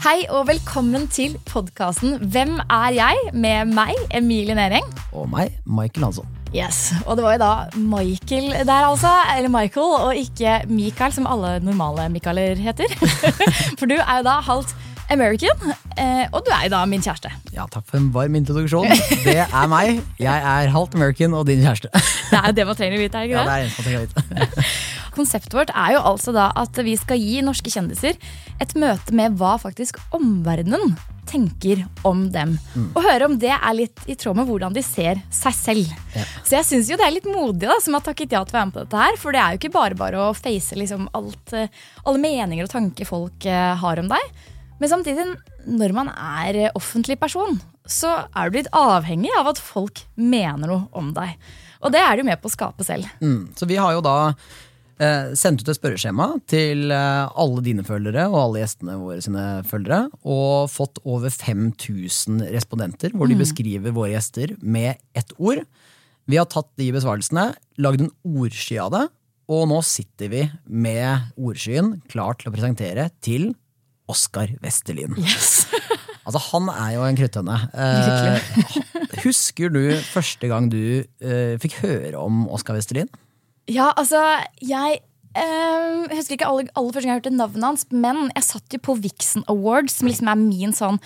Hei og velkommen til podkasten Hvem er jeg? med meg, Emilie Næring. Og meg, Michael Hansson. Yes, Og det var jo da Michael der, altså. Eller Michael, og ikke Michael, som alle normale Michaeler heter. For du er jo da halvt American, eh, og du er jo da min kjæreste. Ja, Takk for en varm introduksjon. Det er meg. Jeg er halvt American og din kjæreste. Det er jo det man trenger å vite, er det Ja, ikke det det? er en som trenger å vite. Konseptet vårt er jo altså da at vi skal gi norske kjendiser et møte med hva faktisk omverdenen tenker om dem. Og høre om det er litt i tråd med hvordan de ser seg selv. Så jeg syns jo det er litt modig da, som har takket ja til å være med på dette her. For det er jo ikke bare bare å face liksom alt, eh, alle meninger og tanker folk eh, har om deg. Men samtidig, når man er eh, offentlig person, så er du blitt avhengig av at folk mener noe om deg. Og det er du med på å skape selv. Mm. Så vi har jo da eh, sendt ut et spørreskjema til eh, alle dine følgere og alle gjestene våre sine følgere, og fått over 5000 respondenter, hvor de beskriver våre gjester med ett ord. Vi har tatt de besvarelsene, lagd en ordsky av det, og nå sitter vi med ordskyen klar til å presentere til Oskar Westerlin. Altså, han er jo en kruttønne. Eh, husker du første gang du eh, fikk høre om Oskar Westerlin? Ja, altså, jeg jeg husker ikke aller, aller første gang jeg hørte navnet hans, men jeg satt jo på Vixen Awards, som liksom er min sånn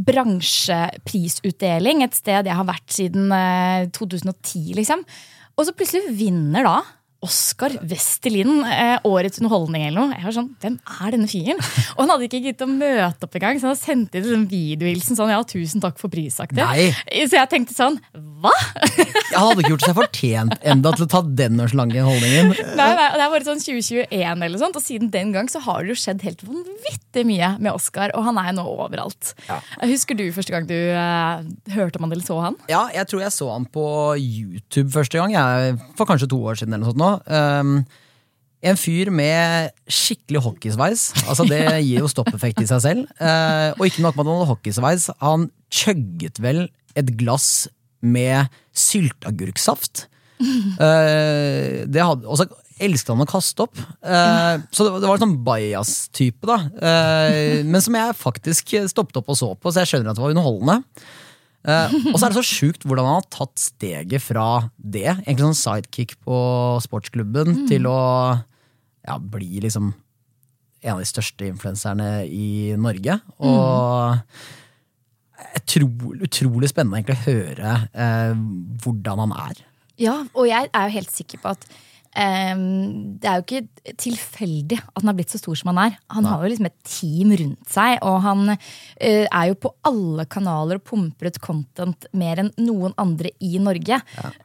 bransjeprisutdeling. Et sted jeg har vært siden eh, 2010, liksom. Og så plutselig vinner da Oskar Westerlin eh, årets underholdning eller noe. Jeg var sånn, Hvem er denne fyren? Og han hadde ikke giddet å møte opp engang, så han sendte inn en videohilsen sånn ja, tusen takk for prisaktig. Så jeg tenkte sånn, hva? Han hadde ikke gjort seg fortjent enda til å ta den slange holdningen. Nei, nei, og Det er bare sånn 2021 eller sånt, og siden den gang så har det jo skjedd helt vanvittig mye med Oscar, og han er jo nå overalt. Husker du første gang du eh, hørte om han eller så han? Ja, jeg tror jeg så han på YouTube første gang, jeg, for kanskje to år siden. eller noe sånt nå. Um, en fyr med skikkelig hockeysveis. Altså Det gir jo stoppeffekt i seg selv. Uh, og ikke nok med at han hadde hockeysveis, han chugget vel et glass med sylteagurksaft. Hadde, og så elsket han å kaste opp. Uh, så det, var en sånn bajas-type, da. Uh, men som jeg faktisk stoppet opp og så på, så jeg skjønner at det var underholdende. Eh, og så er det så sjukt hvordan han har tatt steget fra det, egentlig sånn sidekick på sportsklubben, til å ja, bli liksom en av de største influenserne i Norge. Og utrolig, utrolig spennende egentlig å høre uh, hvordan han er. Ja, og jeg er jo helt sikker på at det er jo ikke tilfeldig at han har blitt så stor som han er. Han har jo liksom et team rundt seg, og han eh, er jo på alle kanaler og pumper ut content mer enn noen andre i Norge.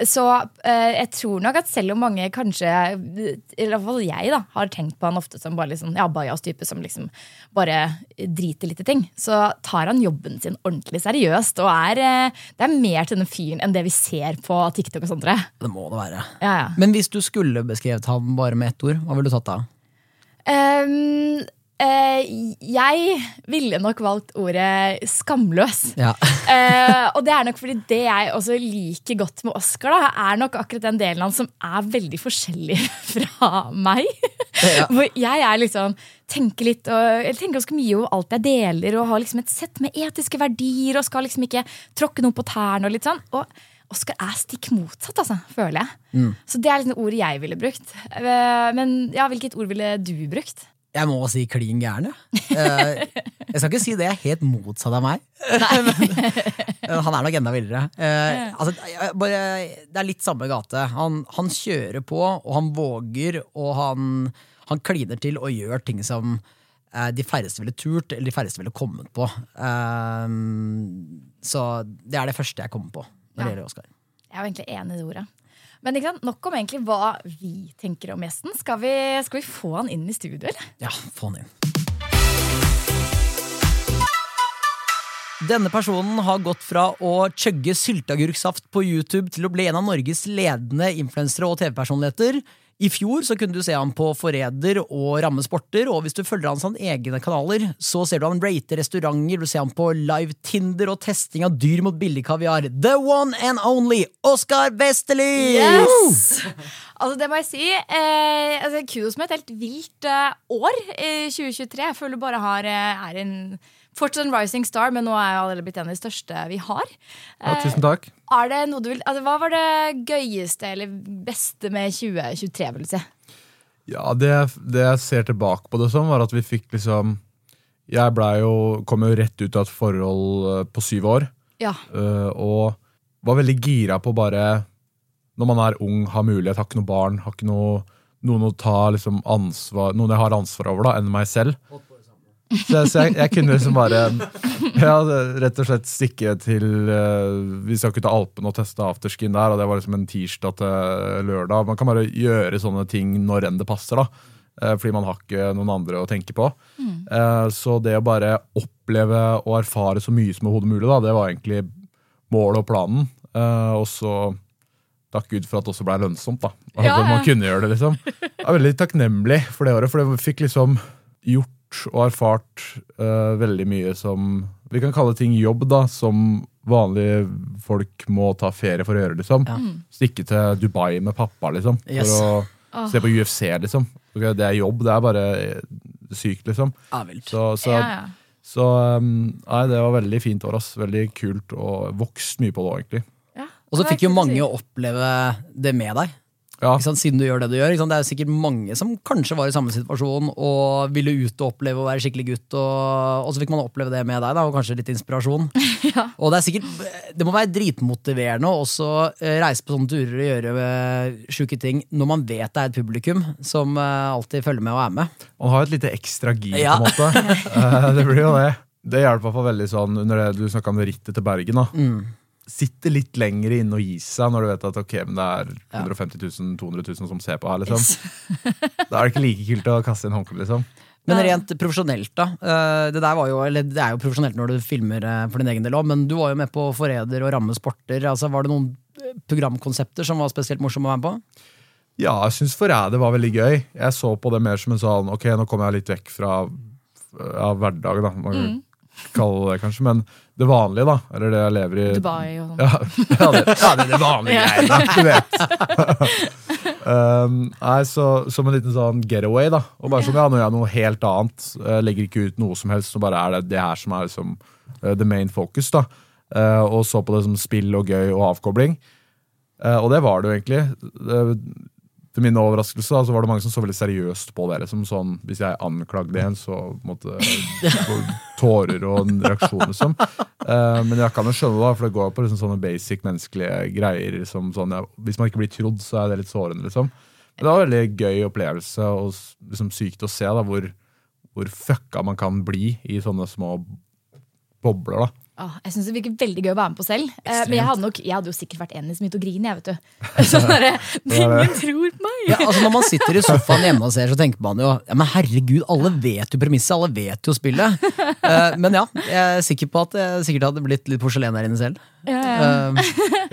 Så eh, jeg tror nok at selv om mange kanskje, i hvert fall jeg, da, har tenkt på han ofte som bare liksom, ja, bajas-type som liksom bare driter litt i ting, så tar han jobben sin ordentlig seriøst. Og er, eh, det er mer til den fyren enn det vi ser på TikTok og sånt. Det må det være. Ja, ja. Men hvis du skulle beskrevet ham bare med ett ord, hva ville du tatt da? Um, uh, jeg ville nok valgt ordet skamløs. Ja. uh, og det er nok fordi det jeg også liker godt med Oscar, da, er nok akkurat den delen han som er veldig forskjellig fra meg. Ja. Hvor jeg er liksom tenker litt og tenker ganske mye over alt jeg deler, og har liksom et sett med etiske verdier og skal liksom ikke tråkke noen på tærne. og litt sånn. Og Oscar er stikk motsatt, altså, føler jeg. Så det er liksom ordet jeg ville brukt. Eh, Men ja, hvilket ord ville du brukt? Jeg må si klin gæren, jeg. Eh, Jeg skal ikke si det er helt motsatt av meg. Men han er nok enda villere. Eh, altså, det er litt samme gate. Han, han kjører på, og han våger, og han, han kliner til og gjør ting som eh, de færreste ville turt, eller de færreste ville kommet på. Eh, så det er det første jeg kommer på når det gjelder Oscar. Jeg er jo egentlig enig i det ordet. Men nok om egentlig hva vi tenker om gjesten. Skal vi, skal vi få han inn i studio, eller? Ja, få han inn. Denne personen har gått fra å chugge sylteagurksaft på YouTube til å bli en av Norges ledende influensere og TV-personligheter. I fjor så kunne du se han på Forræder og Rammesporter, og hvis du følger hans han egne kanaler, så ser du han rate restauranter, du ser han på live Tinder og testing av dyr mot billig kaviar. The one and only Oskar Westerli! Yes! Altså, det må jeg si. Eh, altså, kudos med et helt vilt eh, år eh, 2023. Jeg føler bare har, eh, er en fortsatt en rising star, men nå er jeg allerede blitt en av de største vi har. Ja, Eh, tusen takk. Er det noe du vil, altså, hva var det gøyeste eller beste med 2023, vil du si? Ja, det, det jeg ser tilbake på det som, var at vi fikk liksom Jeg jo, kom jo rett ut av et forhold eh, på syv år, Ja. eh, og var veldig gira på bare Når man er ung, har mulighet, har ikke noe barn, har ikke noe, noen å ta liksom ansvar Noen jeg har ansvar over, da, enn meg selv. Så, jeg- så jeg, jeg kunne liksom bare ja, rett og slett stikke til uh, Vi skal ikke til Alpene og teste afterskin der, og det var liksom en tirsdag til lørdag. Man kan bare gjøre sånne ting når enn det passer, da. eh, fordi man har ikke noen andre å tenke på. Eh, så det å bare oppleve og erfare så mye som overhodet mulig, da, det var egentlig målet og planen. Eh, og så takk Gud for at det også ble lønnsomt. da. At Ja, ja. man kunne gjøre det, liksom. Jeg er veldig takknemlig for det året, for det fikk liksom gjort og erfart uh, veldig mye som Vi kan kalle ting jobb, da, som vanlige folk må ta ferie for å gjøre, liksom. Stikke til Dubai med pappa, liksom. Yes. For å se på UFC, liksom. Okay, det er jobb, det er bare eh, sykt, liksom. Ja, vilt. Så, så, ja, ja. så um, nei, det var veldig fint år, ass. Veldig kult, og vokst mye på det òg, egentlig. Ja. Og så fikk jo mange å mange oppleve det med deg. Ja, Ikke sant, siden du gjør det du gjør. Ikke sant? Det er sikkert mange som kanskje var i samme situasjon og ville ut og oppleve å være skikkelig gutt, og, og så fikk man oppleve det med deg, da, og kanskje litt inspirasjon. Og det er sikkert, det må være dritmotiverende å også eh, reise på sånne turer og gjøre eh, sjuke ting når man vet det er et publikum som eh, alltid følger med og er med. Man har et lite ekstra gir, Ja. på en måte. Det blir jo det. Det hjelper i hvert fall veldig sånn under det du snakka om rittet til Bergen. da. Mm. Sitte litt lenger inne og gir seg når du vet at okay, men det er 150 000, 200 000 som ser på her. liksom. Da er det ikke like kult å kaste inn håndkleet. liksom. Men rent profesjonelt, da. eh, Det der var jo, eller det er jo profesjonelt når du filmer eh, for din egen del òg, men du var jo med på Forræder og Ramme Sporter. Altså, var det noen eh, programkonsepter som var spesielt morsomme å være med på? Ja, jeg syns Forræder var veldig gøy. Jeg så på det mer som en sånn ok, nå kommer jeg litt vekk fra ja, hverdagen, da. Man kan kalle det kanskje, men det vanlige, da. Eller det jeg lever i. Dubai og sånn. Ja, ja, det, ja, det er det vanlige greiene, du vet. um, nei, så Som en liten sånn getaway, da. Og bare sånn, ja, Nå gjør jeg noe helt annet. Jeg legger ikke ut noe som helst, så bare er det det her som er liksom, uh, the main focus. da. Uh, og så på det som spill og gøy og avkobling. Uh, og det var det jo egentlig. Uh, til min overraskelse da, så var det mange som så veldig seriøst på det. Liksom, sånn, hvis jeg anklagde en, så måtte tårer og en reaksjon. Liksom. Eh, men jeg kan jo skjønne det, for det går på liksom, sånne basic menneskelige greier. Liksom, sånn, ja, hvis man ikke blir trodd, så er det litt sårende. Liksom. Men Det var en veldig gøy opplevelse og liksom sykt å se da, hvor, hvor fucka man kan bli i sånne små bobler. da. Åh, jeg syns det virker veldig gøy å være med på selv. Eh, men jeg hadde, nok, jeg hadde jo sikkert vært en som begynte å grine, jeg, vet du. Sånn der, Ingen tror på meg! Ja, altså Når man sitter i sofaen hjemme og ser, så tenker man jo ja, men herregud, alle vet jo premisset, alle vet jo spillet. Eh, men ja, jeg er sikker på at jeg sikkert hadde blitt litt porselen der inne selv. Ja,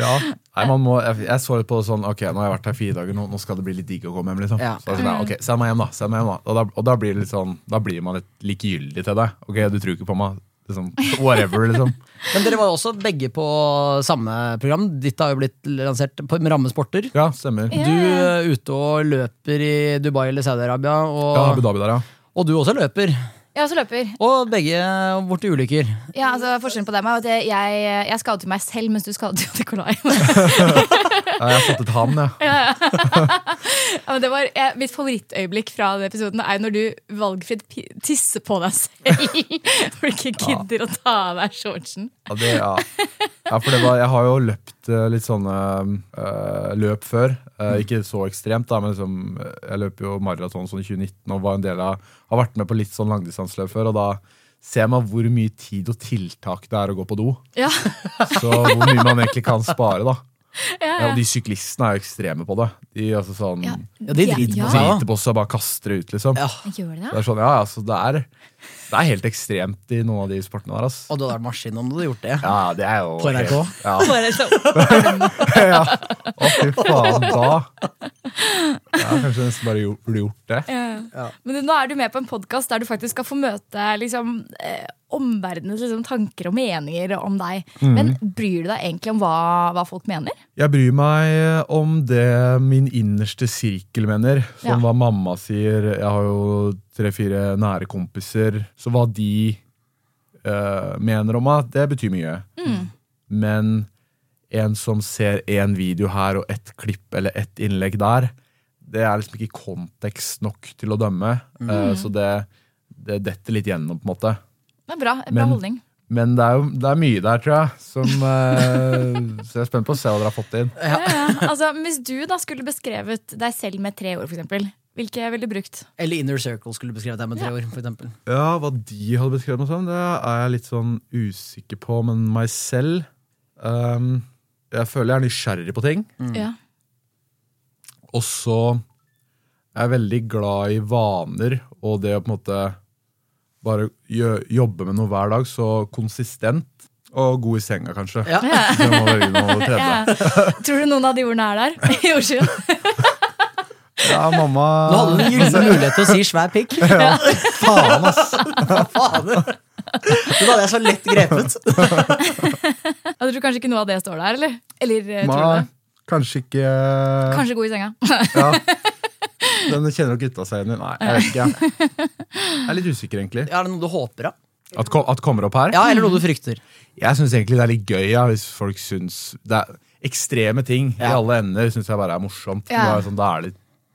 Ja, Nei, man må, jeg, jeg så litt på det sånn Ok, nå har jeg vært her fire dager, nå, nå skal det bli litt digg å komme hjem. liksom Ja. Så jeg sånn, ok, Send meg hjem, da. send meg hjem da Og da, og da blir det litt sånn Da blir man litt likegyldig til deg. Ok, du tror ikke på meg. Liksom, whatever, liksom. men dere var jo også begge på samme program. Ditt har jo blitt lansert på, Rammesporter. Ja, stemmer. Du er ute og løper i Dubai eller Saudi-Arabia, Ja, Abu og, Dhabi der, ja. og du også løper. Jeg også løper. Og begge borti ulykker. Ja, altså Forskjellen på dem er at jeg, jeg, jeg skadet meg selv, mens du skadet jo Nikolai. ja jeg har fått et han, ja. Ja, men det var, jeg, mitt favorittøyeblikk fra den episoden er når du valgfritt tisser på deg selv. For du ikke gidder å ta av deg shortsen. Ja, det, ja. ja, for det var, jeg har jo løpt eh, litt sånne øh, løp før. Eh, ikke så ekstremt, da, men liksom, jeg løp jo maraton sånn i 2019 og var en del av, har vært med på litt sånn langdistanseløp før. Og da ser man hvor mye tid og tiltak det er å gå på do. Ja, Så hvor mye man egentlig kan spare, da. Ja, og de syklistene er jo ekstreme på det. De, altså, sånn, ja. Ja, de driter Ja. på seg. på seg og bare kaster det ut, liksom. Ja. Gjør det Det det? er sånn, ja, altså, det er, det er helt ekstremt i noen av de sportene der. Altså. Og du hadde vært maskin om du hadde gjort det. Ja, det er jo På NRK? helt- Ja. Ja. Å, fy faen, da Ja, kanskje nesten bare gjort, burde gjort det. Ja. Men du, nå er du med på en podkast der du faktisk skal få møte liksom, eh, omverdenens liksom, tanker og meninger om deg. Men bryr du deg egentlig om hva, hva folk mener? Jeg bryr meg om det min innerste sirkel mener. Som Ja. hva mamma sier. Jeg har jo tre-fire nære kompiser. Så hva de uh, mener om meg, det betyr mye. Men en som ser én video her og ett klipp eller ett innlegg der, det er liksom ikke kontekst nok til å dømme. Eh, så det, det detter litt gjennom, på en måte. Det er bra, bra Men- holdning. Men det er jo det er mye der, tror jeg. Som, uh, så jeg er spent på å se hva dere har fått inn. Ja, ja. Altså, hvis du da skulle beskrevet deg selv med tre ord, for eksempel, jeg ville brukt? Eller Inner Circle skulle beskrevet deg med tre ord. For eksempel. Ja, Hva de hadde beskrevet meg som, det er jeg litt sånn usikker på. Men meg selv um, Jeg føler jeg er nysgjerrig på ting. Ja. Og så er jeg veldig glad i vaner og det å på en måte bare gjø- jobbe med noe hver dag. Så konsistent og god i senga, kanskje. Ja. Ja. Tror du noen av de ordene er der? I Oslo? Ja, mamma Nå hadde du en gyllen mulighet til å si svær pikk. Faen, ass! Fader. Da hadde jeg så lett grepet. Jeg tror kanskje ikke noe av det står der, eller? Eller eh, tror du det? kanskje ikke Kanskje god i senga. Ja. Den kjenner nok gutta seg igjen i. Nei, jeg vet ikke. Jeg er litt usikker, egentlig. Ja, er det noe du håper, da? At, kom, at kommer opp her? Ja, Eller noe du frykter? Jeg syns egentlig det er litt gøy, ja, hvis folk syns det er Ekstreme ting i alle ender syns jeg bare er morsomt. Ja. Da er det sånn, da er det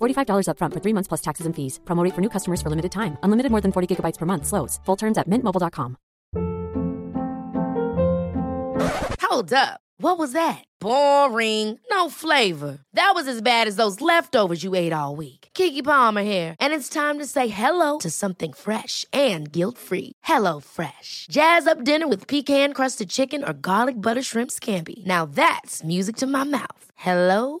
$45 upfront for three months plus taxes and fees. Promo rate for new customers for limited time. Unlimited more than 40 gigabytes per month. Slows. Full terms at mintmobile.com. Hold up. What was that? Boring. No flavor. That was as bad as those leftovers you ate all week. Kiki Palmer here, and it's time to say hello to something fresh and guilt-free. Hello Fresh. Jazz up dinner with pecan-crusted chicken or garlic butter shrimp scampi. Now that's music to my mouth. Hello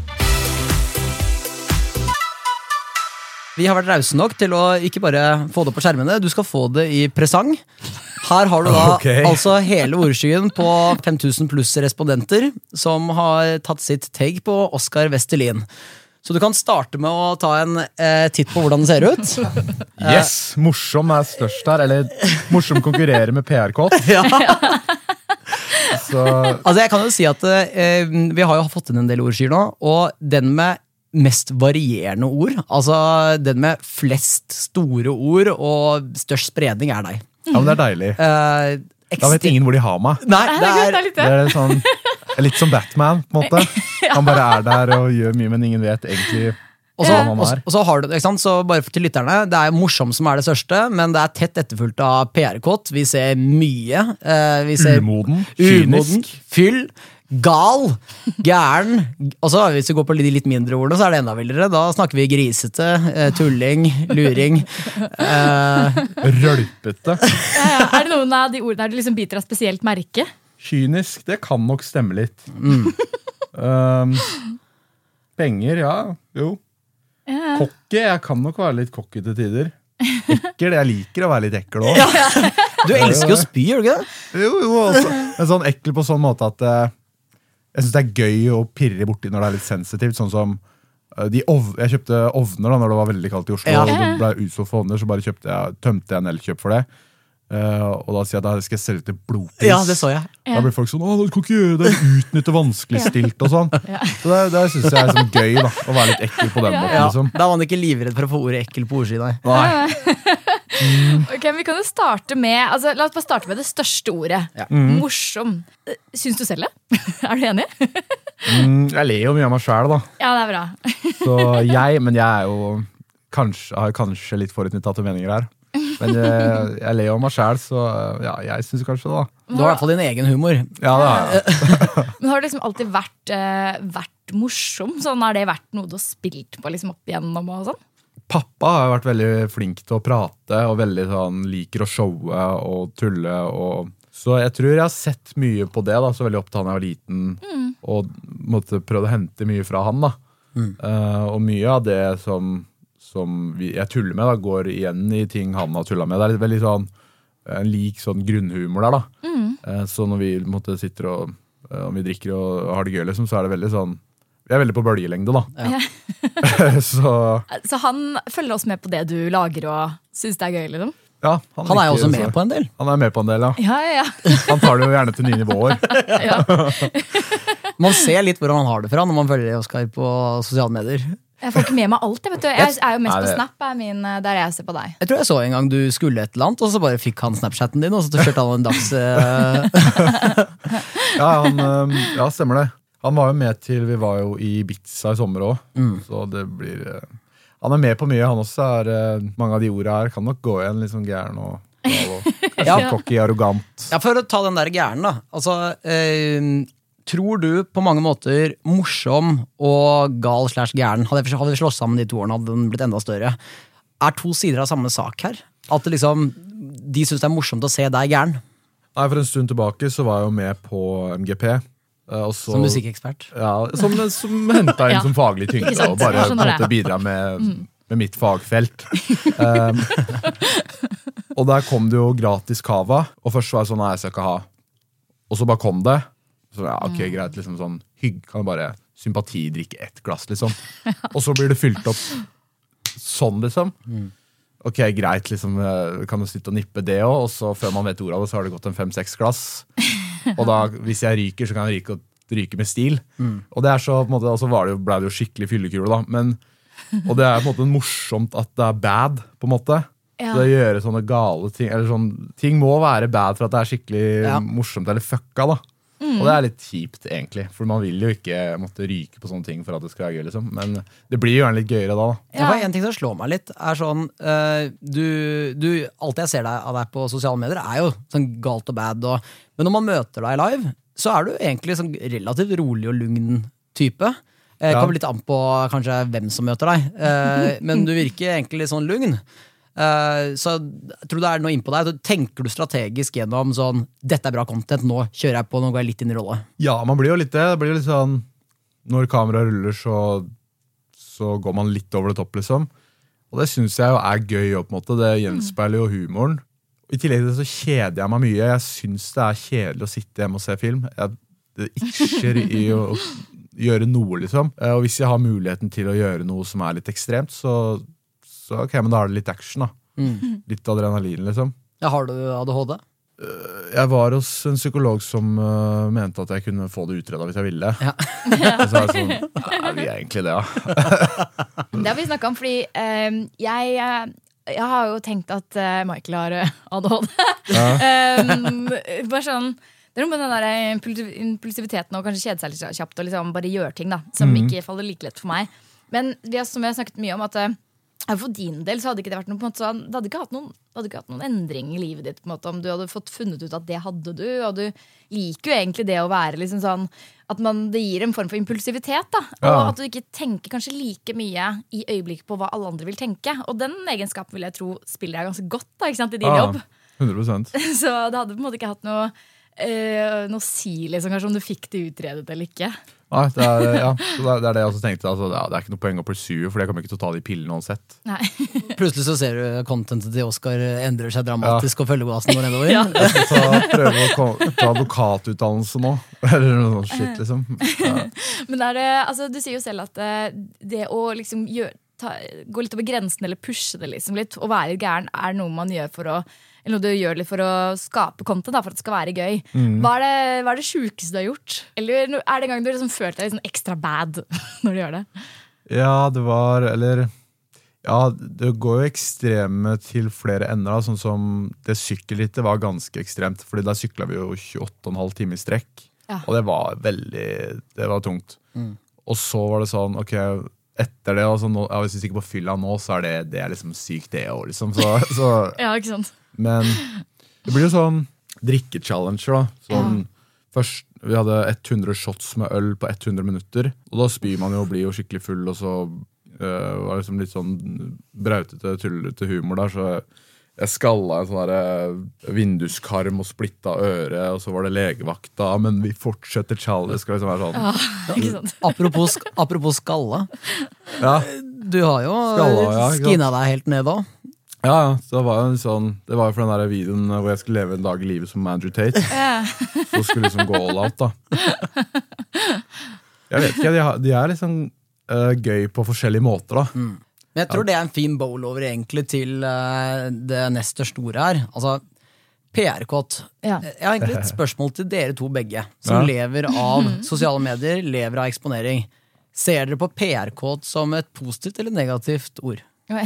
Vi har vært rause nok til å ikke bare få det på skjermene, du skal få det i presang. Her har du da okay. altså hele ordskyen på 5000 pluss respondenter som har tatt sitt take på Oskar Westerlin. Så du kan starte med å ta en eh, titt på hvordan den ser ut. Yes! Morsom er størst her. Eller morsom konkurrerer med PR-kåt. Ja. Så Altså jeg kan jo si at eh, Vi har jo fått inn en del ordskyer nå, og den med mest varierende ord, altså den med flest store ord og størst spredning, er deg. ja, men det er deilig. Eh, Da vet ingen hvor de har meg. Nei, Det det er, litt Det det. er sånn, litt som Batman, på en måte. Han bare er der og gjør mye, men ingen vet egentlig og så, hva han og så- er. og så har du det, ikke sant? Så bare til lytterne, det er morsom som er det største, men det er tett etterfulgt av PR-kåt. Vi ser mye. eh, vi ser Umoden, umoden, kynisk. fyll, gal, gæren. Og så hvis vi går på de litt mindre ordene, så er det enda villere. Da snakker vi grisete, eh, tulling, luring. Eh, Rølpete. Ja, ja. Er det noen av de ordene her du liksom biter av spesielt merke? Kynisk, det kan nok stemme litt. Mm. Um, penger, ja. Jo. Cocky, jeg kan nok være litt cocky til tider. Ekkel, jeg liker å være litt ekkel òg. du elsker jo å spy, gjør du ikke det? Jo, jo, også. Men sånn ekkel på sånn måte at eh, jeg syns det er gøy å pirre borti når det er litt sensitivt. Sånn som eh, de ov Jeg kjøpte ovner da når det var veldig kaldt i Oslo. Ja. Og det ble utsolgt for ovner, så bare kjøpte jeg, tømte jeg en elkjøp for det. Uh, og da sier jeg at da skal jeg selge til blodpris. Ja, det så jeg. Da blir folk sånn 'Å, du kan ikke gjøre det, utnytte vanskeligstilt' og sånn. Så det, det syns jeg er sånn gøy, da. Å være litt ekkel på den måten, liksom. da var han ikke livredd for å få ordet ekkel på ordsida. Nei. Ok, Vi kan jo starte med altså, La oss bare starte med det største ordet. Ja. Morsom. Eh, Syns du selv det? er du enig? Mm, jeg ler jo mye av meg sjæl, da. Ja, det er bra. Så jeg, men jeg er jo kanskje, har kanskje litt forutinntatte meninger her. Men jeg, jeg ler jo av meg sjæl, så ja, jeg syns kanskje det, da. Du har i hvert fall din egen humor. Ja, det har jeg. Men har du liksom alltid vært, uh, vært morsom? Sånn, Har det vært noe du har spilt på liksom opp igjennom? og sånn? Pappa har vært veldig flink til å prate og veldig sånn, liker å showe og tulle. Og, så jeg tror jeg har sett mye på det. da, Så veldig opptatt da jeg var liten. Og måtte prøvd å hente mye fra han. da. Eh, og mye av det som, som vi, jeg tuller med, da, går igjen i ting han har tulla med. Det er veldig sånn, en lik sånn grunnhumor der. da. Eh, så når vi måtte sitter og eh, om vi drikker og har det gøy, liksom, så er det veldig sånn Vi er veldig på bølgelengde, da. så Så han følger oss med på det du lager og syns det er gøy? liksom? ja, Han er jo også med på en del. Han er med på en del, ja. Ja, ja, ja. Han tar det jo gjerne til nye nivåer. Man ser litt hvordan han har det fra når man følger Oskar på sosiale medier. Jeg får ikke med meg alt. Jeg, vet du. jeg er jo mest Nei, på Snap, er min, eh, der jeg ser på deg. Jeg tror jeg så en gang du skulle et eller annet, og så bare fikk han Snapchatten din, og så kjørte han en dags... eh, Ja, han, ja, stemmer det. Han var jo med til Vi var jo i Ibiza i sommer òg, så det blir øh, Han er med på mye, han også. Er, øh, mange av de orda her kan nok gå igjen. Litt sånn gæren og, og kanskje Ja. cocky, arrogant. Ja, For å ta den der gæren, da. Altså, eh, tror du på mange måter morsom og gal slash gæren Hadde vi slått sammen de to årene, hadde den blitt enda større. Er to sider av samme sak her? At det liksom, de syns det er morsomt å se deg gæren? Nei, For en stund tilbake så var jeg jo med på MGP. Øh, Og så, Som musikkekspert. Ja, som, som henta inn Ja. som faglig tyngde og bare måte det. bidra med, med mitt fagfelt. Um, og der kom det jo gratis cava, og først var det sånn Nei, jeg skal ikke ha. Og så bare kom det. Så ja, ok, greit, liksom sånn hygg, Kan bare sympatidrikke ett glass, liksom. Og så blir det fylt opp sånn, liksom. Ok, greit, liksom, eh, kan du sitte og nippe det òg, og så før man vet ordet av det, så har det gått en fem-seks glass. Og da, hvis jeg ryker, så kan jeg ryke, ryke med stil. Og det er så, på en måte, så var det jo, ble det jo skikkelig fyllekule, da. Men, og det er på en måte morsomt at det er bad, på en måte. Ja. Så det å gjøre sånne gale ting eller sånn, Ting må være bad for at det er skikkelig Ja. morsomt eller fucka, da. Og det er litt kjipt, egentlig. For man vil jo ikke måtte ryke på sånne ting for at det skal være gøy. liksom. Men det blir jo gjerne litt gøyere da. da. Ja. En ting som slår meg litt, er sånn uh, du, du, Alt jeg ser deg av deg på sosiale medier, er jo sånn galt og bad. Og, men når man møter deg live, så er du egentlig sånn relativt rolig og lugn type. Uh, Ja. Kommer litt an på kanskje hvem som møter deg, uh, men du virker egentlig litt sånn lugn. Eh, så jeg tror det er noe innpå deg. Tenker du strategisk gjennom sånn Dette er bra content, nå kjører jeg på, nå går jeg litt inn i rolle. Ja, man blir jo litt det. Blir litt sånn Når kameraet ruller, så, så går man litt over det topp, liksom. Og det syns jeg jo er gøy. På en måte. Det gjenspeiler jo humoren. I tillegg til det så kjeder jeg meg mye. Jeg syns det er kjedelig å sitte hjemme og se film. Jeg, det itcher i å, å gjøre noe, liksom. Eh, Og hvis jeg har muligheten til å gjøre noe som er litt ekstremt, så, så ok, men da er det litt action, da. Litt adrenalin, liksom. Ja, har du ADHD? Jeg var hos en psykolog som uh, mente at jeg kunne få det utreda hvis jeg ville. Ja. Og så er jeg sånn Er vi egentlig det, ja? Det har vi snakka om, fordi um, jeg, eh, jeg har jo tenkt at eh, Michael har ADHD. ADHD. um, bare sånn det er noe med den der impulsiviteten og kanskje kjede seg litt kjapt og liksom bare gjøre ting da som ikke faller like lett for meg. Men vi har, som vi har snakket mye om, at eh, for din del så hadde ikke det vært noe måte Det hadde ikke hatt noen, hadde ikke hatt noen endring i livet ditt måte om du hadde fått funnet ut at det hadde du. Og du liker jo egentlig det å være liksom sånn at man, det gir en form for impulsivitet. da Og Ja. at du ikke tenker kanskje like mye i øyeblikket på hva alle andre vil tenke. Og den egenskapen vil jeg tro spiller deg ganske godt da, sant, i din Ja, jobb. 100% Så det hadde på en måte ikke hatt noe, øh, noe si liksom, kanskje om du fikk det utredet eller ikke. Nei, det er, ja, så det er det er det jeg også tenkte. Altså, ja, det er ikke noe poeng å pursue, for jeg kommer ikke til å ta de pillene uansett. Plutselig så ser du contentet til Oscar endrer seg dramatisk, og følgebasen går nedover. Ja. Jeg skal ta, prøve å ta advokatutdannelse nå. Eller noe sånt shit, liksom. Ja. Men er det, altså, du sier jo selv at eh, det å liksom gjøre, ta, gå litt over grensen eller pushe det liksom litt, og være litt gæren, er noe man gjør for å eller noe du gjør litt for å skape content, da, for at det skal være gøy. Hva er det, hva er det sjukeste du har gjort? Eller er det en gang du har liksom følte deg sånn ekstra bad når du gjør det? ja, det var Eller Ja, det går jo ekstreme til flere ender. Da, sånn som det sykkelrittet var ganske ekstremt. Fordi der sykla vi jo 28,5 timer i strekk. Ja. Og det var veldig Det var tungt. Og så var det sånn, ok etter det, altså, nå, Hvis vi stikker på fylla nå, så er det, det er liksom sykt, det òg. Liksom. Så, så Ja, ikke sant? Men det blir jo sånn drikkechallenger, da. Sånn, Først, Vi hadde 100 shots med øl på 100 minutter. Og da spyr man jo og blir jo skikkelig full, og så øh, var det liksom litt sånn brautete, tullete humor der. Så jeg skalla en sånn derre vinduskarm og splitta øret, og så var det legevakta. Men vi fortsetter challenge. Det skal liksom være sånn. Ikke sant? Apropos, apropos skalla. Ja, Du har jo Skalla, ja, skina deg helt ned òg. ja, ja. Det var jo sånn Det var jo for den der videoen hvor jeg skulle leve en dag i livet som Andrew Tate. Så skulle liksom gå all out, da. Jeg vet ikke, de, har, de er liksom uh, gøy på forskjellige måter, da. Men jeg tror det er en fin bowl-over egentlig til eh, det neste store her. Altså, PR-kåt. Ja. Jeg har egentlig et spørsmål til dere to begge, som Ja. lever av sosiale medier, lever av eksponering. Ser dere på PR-kåt som et positivt eller negativt ord?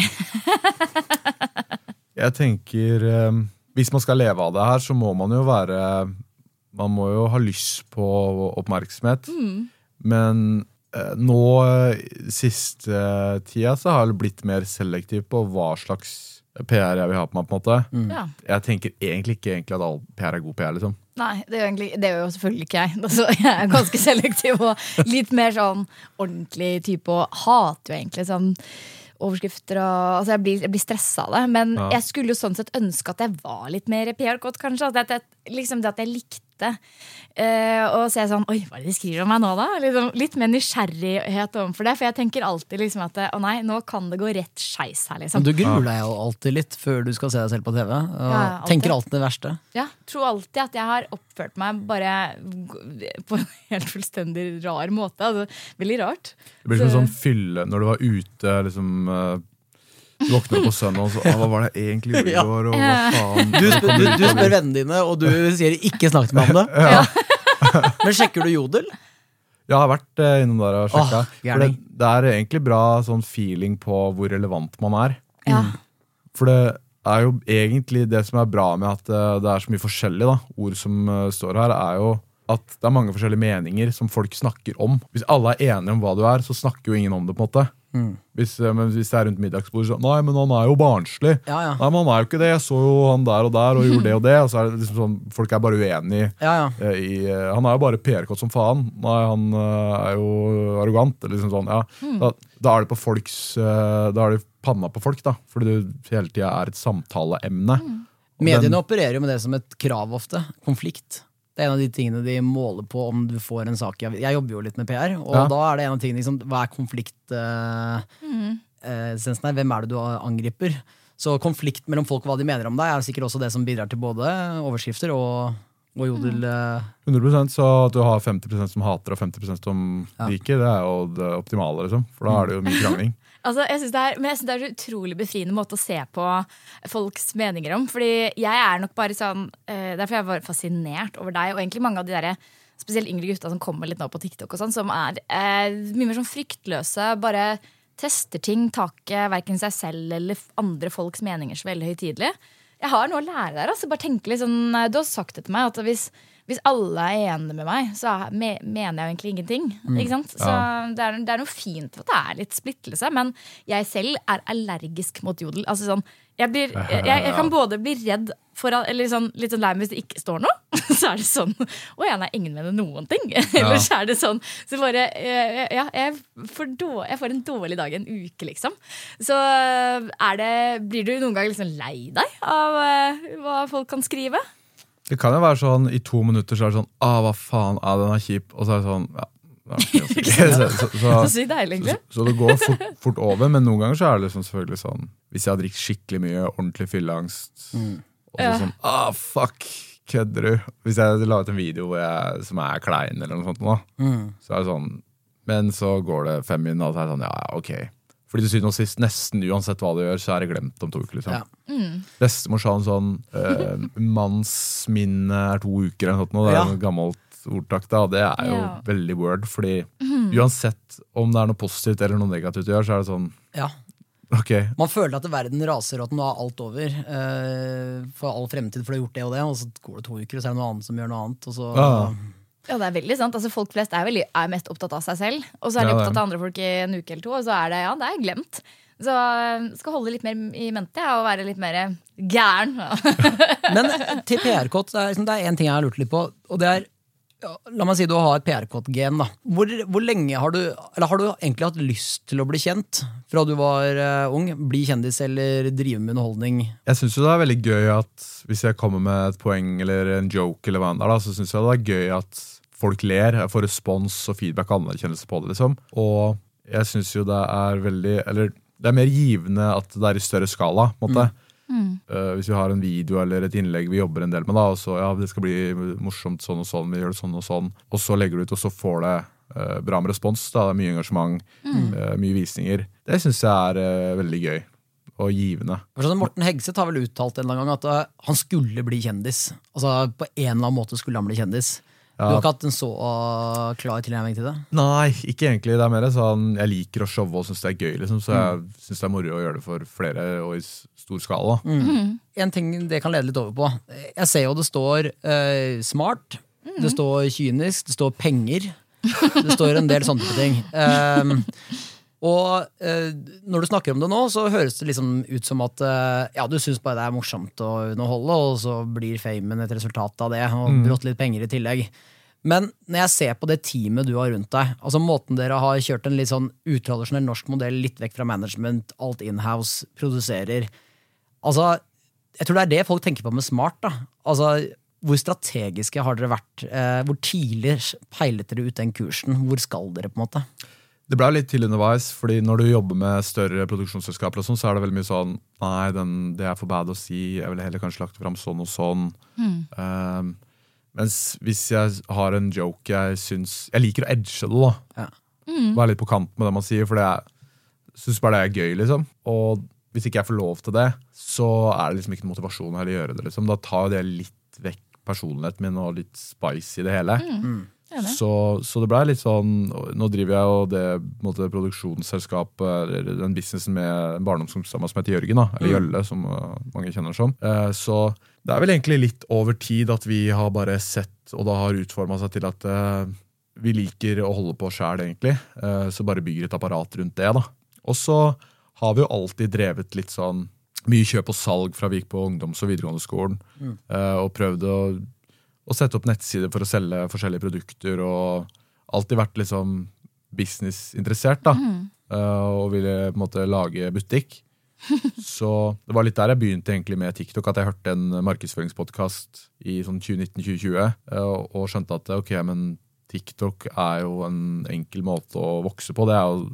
Jeg tenker øh, Hvis man skal leve av det her, så må man jo være Man må jo ha lyst på oppmerksomhet. Men eh, nå øh, siste tida så har jeg blitt mer selektiv på hva slags PR jeg vil ha på meg. på en måte Ja. Jeg tenker egentlig ikke egentlig at all PR er god PR. liksom Nei, det er, jo egentlig, det gjør jo selvfølgelig ikke jeg. Altså, jeg er ganske selektiv og litt mer sånn ordentlig type og hater jo egentlig sånn overskrifter og altså jeg, blir, jeg blir stressa av det. Men Ja. jeg skulle jo sånn sett ønske at jeg var litt mer PR-kåt, kanskje. At jeg, liksom det at jeg likte eh, er jeg sånn Oi, hva er det de skriver om meg nå, da? Liksom, litt mer nysgjerrighet overfor det. For jeg tenker alltid liksom at å nei, nå kan det gå rett skeis her, liksom. Du gruer deg jo alltid litt før du skal se deg selv på TV. Og Ja, alltid. tenker alltid det verste. Ja, tror alltid at jeg har oppført meg bare på en helt fullstendig rar måte. Altså, veldig rart. Det blir som en Så- sånn fylle når du var ute liksom våkner på søndag og så «Å, Hva var det jeg egentlig gjorde i Ja. går? Og hva faen? Du du, du spør vennene dine, og du sier 'ikke snakk med meg om det'. Men sjekker du Jodel? Jeg har vært eh, innom der og sjekka. Åh, for det, det er egentlig bra sånn feeling på hvor relevant man er. Ja. For det er jo egentlig det som er bra med at eh, det er så mye forskjellig. da Ord som eh, står her, er jo at det er mange forskjellige meninger som folk snakker om. Hvis alle er enige om hva du er, så snakker jo ingen om det. på en måte. Hvis, eh, hvis det er rundt middagsbordet sånn Nei, men han er jo barnslig. Ja, ja. Nei, men han er jo ikke det. Jeg så jo han der og der og gjorde det og det. Og så er det liksom sånn, Folk er bare uenige. Ja, ja. eh, I, eh, han er jo bare PR-kåt som faen. Nei, han er jo arrogant. Liksom sånn, ja. da, da er det på folks Da er det panna på folk, da. Fordi det hele tida er et samtaleemne. Mm. Mediene den- opererer jo med det som et krav ofte. Konflikt. Det er en av de tingene de måler på om du får en sak. Jeg jobber jo litt med PR, og Ja. da er det en av tingene liksom, Hva er konfliktessensen her? Hvem er det du angriper? Så konflikt mellom folk og hva de mener om deg, er sikkert også det som bidrar til både overskrifter og, og jodel... Mm. 100 Så at du har 50% som hater og 50% som Ja. liker, det er jo det optimale. liksom For da er det jo mye krangling. Altså, jeg synes det er, men jeg syns det er en utrolig befriende måte å se på folks meninger om. Fordi jeg er nok bare sånn uh, Derfor er jeg var fascinert over deg og egentlig mange av de der, spesielt yngre gutta som kommer litt nå på TikTok, og sånn, som er uh, mye mer sånn fryktløse. Bare tester ting, ikke verken seg selv eller andre folks meninger så veldig høytidelig. Jeg har noe å lære der. Altså. Bare tenke litt sånn, eh, du har sagt det til meg at hvis, hvis alle er enige med meg, så er, mener jeg jo egentlig ingenting. Ikke sant? Så det, er, det er noe fint at det er litt splittelse, men jeg selv er allergisk mot jodel. Altså sånn, jeg, blir, jeg, jeg kan både bli redd for eller sånn, litt sånn lei meg hvis det ikke står noe. Så er det sånn Å ja, nei, ingen mener noen ting. Eller så er det sånn Så bare eh, Ja, jeg får, dårlig, jeg får en dårlig dag en uke, liksom. Så er det Blir du noen gang liksom lei deg av eh, hva folk kan skrive? Det kan jo være sånn i to minutter så er det sånn ah, hva faen, ah, den er kjip. Og så er det sånn ja, ja, så, så, så, Så så, det går fort, fort over, men noen ganger så er det liksom selvfølgelig sånn Hvis jeg har drukket skikkelig mye, ordentlig fylleangst, og så Ja. sånn ah, fuck, kødder du? Hvis jeg la ut en video hvor jeg, som er klein, eller noe sånt, nå, så er det sånn Men så går det fem minutter, og så er det sånn ja, ja, ok. Fordi til syvende og sist, nesten uansett hva du gjør, så er det glemt om to uker. liksom. Ja. Bestemor sa en sånn uh, 'mannsminne er to uker' eller noe sånt. Det er Ja. et gammelt ordtak, da, det er jo Ja. veldig word. Fordi uansett om det er noe positivt eller noe negativt du gjør, så er det sånn Ja. Ok, Man føler at verden raser, og at nå er alt over Uh, for all fremtid, for du har gjort det og det, og så går det to uker, og så er det noe annet som gjør noe annet. Og så, Ja. Ja, det er veldig sant. Altså, folk flest er, veldig, er mest opptatt av seg selv. Og så er de Ja, er opptatt av andre folk i en uke eller to, og så er det, ja, det er glemt. Så øh, skal holde litt mer i mente ja, og være litt mer gæren. Men til PR-kott, det er liksom- én ting jeg har lurt litt på, og det er La meg si du har et PR-kott-gen. da hvor, hvor lenge har du Eller har du egentlig hatt lyst til å bli kjent fra du var uh, ung? Bli kjendis eller drive med underholdning? Jeg syns det er veldig gøy at hvis jeg kommer med et poeng eller en joke, eller hva enn det er, så syns jeg det er gøy at folk ler. Jeg får respons og feedback og anerkjennelse på det. liksom Og jeg syns jo det er veldig Eller det er mer givende at det er i større skala. på en måte Eh, Hvis vi har en video eller et innlegg vi jobber en del med, da, og så ja, det skal bli morsomt sånn og sånn, vi gjør det sånn og sånn, og så legger du ut, og så får det uh, bra med respons. Da, det er mye engasjement, eh, mye visninger. Det syns jeg er veldig gøy og givende. Sånn, Morten Hegseth har vel uttalt en eller annen gang at han skulle bli kjendis. Altså På en eller annen måte skulle han bli kjendis. Du har ikke hatt en så eh, klar tilnærming til det? Nei, ikke egentlig. Det er mer sånn Jeg liker å showe og syns det er gøy, liksom, så jeg syns det er moro å gjøre det for flere og i stor skala. En ting det kan lede litt over på. Jeg ser jo det står uh, smart, det står kynisk, det står penger. Det står en del sånne ting. Um, og eh, når du snakker om det nå, så høres det liksom ut som at eh, ja, du syns bare det er morsomt å underholde, og så blir famen et resultat av det, og brått litt penger i tillegg. Men når jeg ser på det teamet du har rundt deg, altså måten dere har kjørt en litt sånn utradisjonell norsk modell, litt vekk fra management, alt inhouse, produserer Altså, jeg tror det er det folk tenker på med smart. da. Altså, Hvor strategiske har dere vært? Eh, hvor tidlig peilet dere ut den kursen? Hvor skal dere, på en måte? Det ble litt til underveis, fordi når du jobber med større produksjonsselskaper, og sånn, så er det veldig mye sånn Nei, den, det er for bad å si. Jeg ville heller kanskje lagt fram sånn og sånn. Um, mens hvis jeg har en joke jeg syns Jeg liker å edge det, da. Ja. Være litt på kant med det man sier, for jeg syns bare det er gøy, liksom. Og hvis ikke jeg får lov til det, så er det liksom ikke noen motivasjon å gjøre det. liksom. Da tar jo det litt vekk personligheten min og litt spice i det hele. Enig. Så, så det blei litt sånn Nå driver jeg jo det måte, produksjonsselskapet, eller den businessen med en som heter Jørgen, da, eller Jølle, som uh, mange kjenner som. Eh, så det er vel egentlig litt over tid at vi har bare sett, og da har utforma seg til at eh, vi liker å holde på sjæl, egentlig. Eh, så bare bygger et apparat rundt det, da. Og så har vi jo alltid drevet litt sånn mye kjøp og salg fra vi gikk på ungdoms- og videregående skolen, eh, og prøvd å å sette opp nettsider for å selge forskjellige produkter. Og alltid vært liksom businessinteressert, da. Eh, og ville på en måte lage butikk. Så det var litt der jeg begynte egentlig med TikTok. At jeg hørte en markedsføringspodkast i sånn 2019-2020 eh, og, og skjønte at ok, men TikTok er jo en enkel måte å vokse på. Det er jo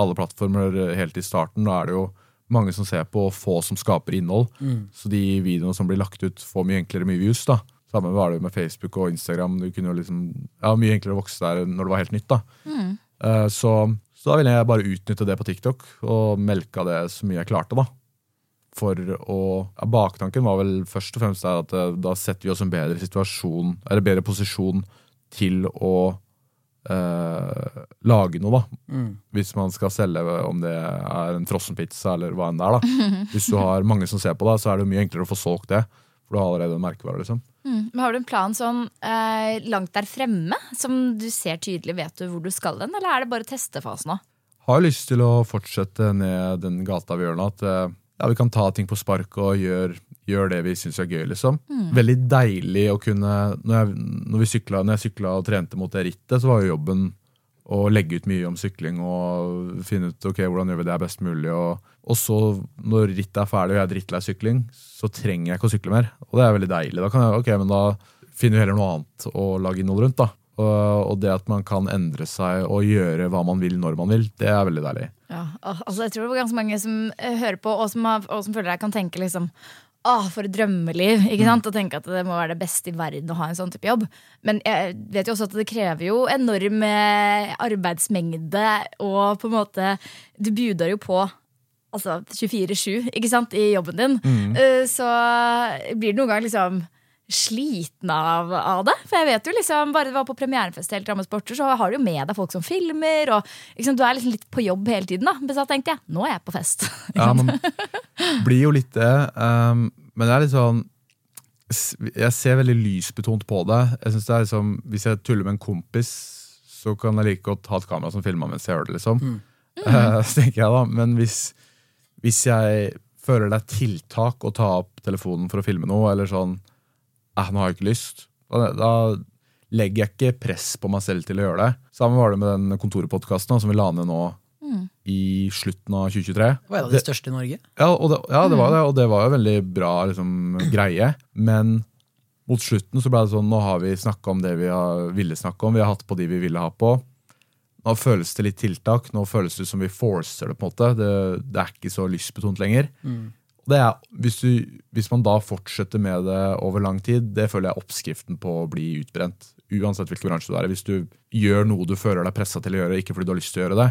alle plattformer helt i starten. Da er det jo mange som ser på, og få som skaper innhold. Så de videoene som blir lagt ut, får mye enklere mye views. da. Samme var det med Facebook og Instagram. Du kunne jo liksom, ja, Mye enklere å vokse der når det var helt nytt. da. Eh, Så, så da ville jeg bare utnytte det på TikTok og melka det så mye jeg klarte. da. For å, ja, Baktanken var vel først og fremst der at eh, da setter vi oss i en bedre situasjon, eller bedre posisjon til å eh, lage noe, da. Hvis man skal selge, om det er en frossenpizza eller hva enn det er. da. Hvis du har mange som ser på deg, så er det mye enklere å få solgt det. For du har allerede en merkevare. liksom. Mm. Men Har du en plan sånn eh, langt der fremme, som du ser tydelig vet du hvor du skal hen, eller er det bare testefase nå? har lyst til å fortsette ned den gata vi gjør nå. At eh, ja, vi kan ta ting på spark og gjøre gjør det vi syns er gøy. liksom. Veldig deilig å kunne Når jeg, når vi sykla, når jeg sykla og trente mot det rittet, så var jo jobben å legge ut mye om sykling og finne ut ok, hvordan gjør vi det best mulig. Og, og så, når rittet er ferdig og jeg er drittlei sykling, så trenger jeg ikke å sykle mer. Og det er veldig deilig. Da kan jeg, ok, men da finner vi heller noe annet å lage innhold rundt. da. Og, og det at man kan endre seg og gjøre hva man vil når man vil, det er veldig deilig. Ja, altså Jeg tror det var ganske mange som eh, hører på, og som, har, og som føler jeg kan tenke liksom Åh, for et drømmeliv! ikke sant? Og tenke at det må være det beste i verden å ha en sånn type jobb. Men jeg vet jo også at det krever jo enorm arbeidsmengde, og på en måte Du bjuder jo på altså 24-7 ikke sant, i jobben din. mm. Så blir du noen gang liksom sliten av, av det. For jeg vet jo liksom, bare det var på premierefest helt Drammens Sporter, så har du jo med deg folk som filmer. Og liksom, du er liksom litt på jobb hele tiden. da Men så tenkte jeg, nå er jeg på fest. Ja, man blir jo litt det. Um, men det er litt sånn Jeg ser veldig lysbetont på det. Jeg synes det er liksom, Hvis jeg tuller med en kompis, så kan jeg like godt ha et kamera som filmer mens jeg gjør det. liksom Eh, Så tenker jeg da Men hvis, hvis jeg føler det er tiltak å ta opp telefonen for å filme noe, eller sånn eh, nå har jeg ikke lyst, da, da legger jeg ikke press på meg selv til å gjøre det. Sammen var det med den kontorpodkasten som vi la ned nå i slutten av 2023. Det var en av de største i Norge. Ja, og det, ja, det var det, og det var jo veldig bra liksom, greie. Men mot slutten så ble det sånn, nå har vi snakka om det vi har, ville snakke om. Vi har hatt på de vi ville ha på. Nå føles det litt tiltak. Nå føles det som vi forcer det. på en måte. Det, det er ikke så lystbetont lenger. Mm. Det er, hvis, du, hvis man da fortsetter med det over lang tid, det føler jeg er oppskriften på å bli utbrent. Uansett hvilken bransje du er i. Hvis du gjør noe du føler deg pressa til å gjøre, ikke fordi du har lyst til å gjøre det,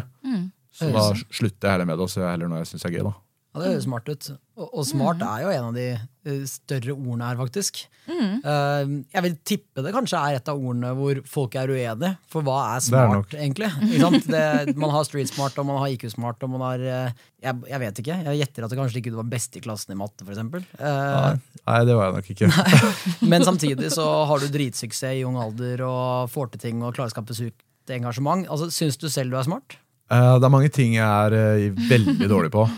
så da slutter jeg heller med det, og ser heller noe jeg syns er gøy. da. Ja, Det høres smart ut. Og, og smart er jo en av de eh, større ordene her, faktisk. Eh, jeg vil tippe det kanskje er et av ordene hvor folk er uenige. For hva er smart, smart, er egentlig? Ikke sant? Det, man har street smart, og man har IQ smart, og man har uh, jeg, jeg vet ikke. Jeg gjetter at det kanskje ikke du var best i klassen i matte, for eksempel. Eh, Nei, Nei, det var jeg nok ikke. men samtidig så har du dritsuksess i ung alder og får til ting og klarer å skape sukt engasjement. Altså, Syns du selv du er smart? Eh, det er mange ting jeg er uh, veldig dårlig på.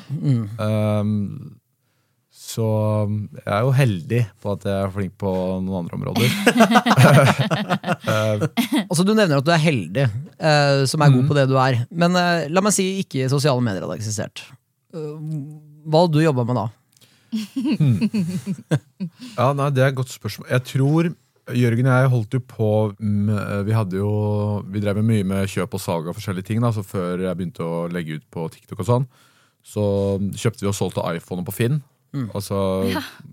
Um, så jeg er jo heldig på at jeg er flink på noen andre områder. Altså Du nevner at du er heldig, som er god på det du er. Men la meg si ikke sosiale medier hadde eksistert. Hva hadde du jobba med da? Ja, nei, Det er et godt spørsmål. Jeg tror Jørgen og jeg holdt jo på Vi hadde jo Vi drev med mye med kjøp og salg av forskjellige ting. da, så Før jeg begynte å legge ut på TikTok, og sånn så kjøpte vi og solgte iPhone på Finn. Altså,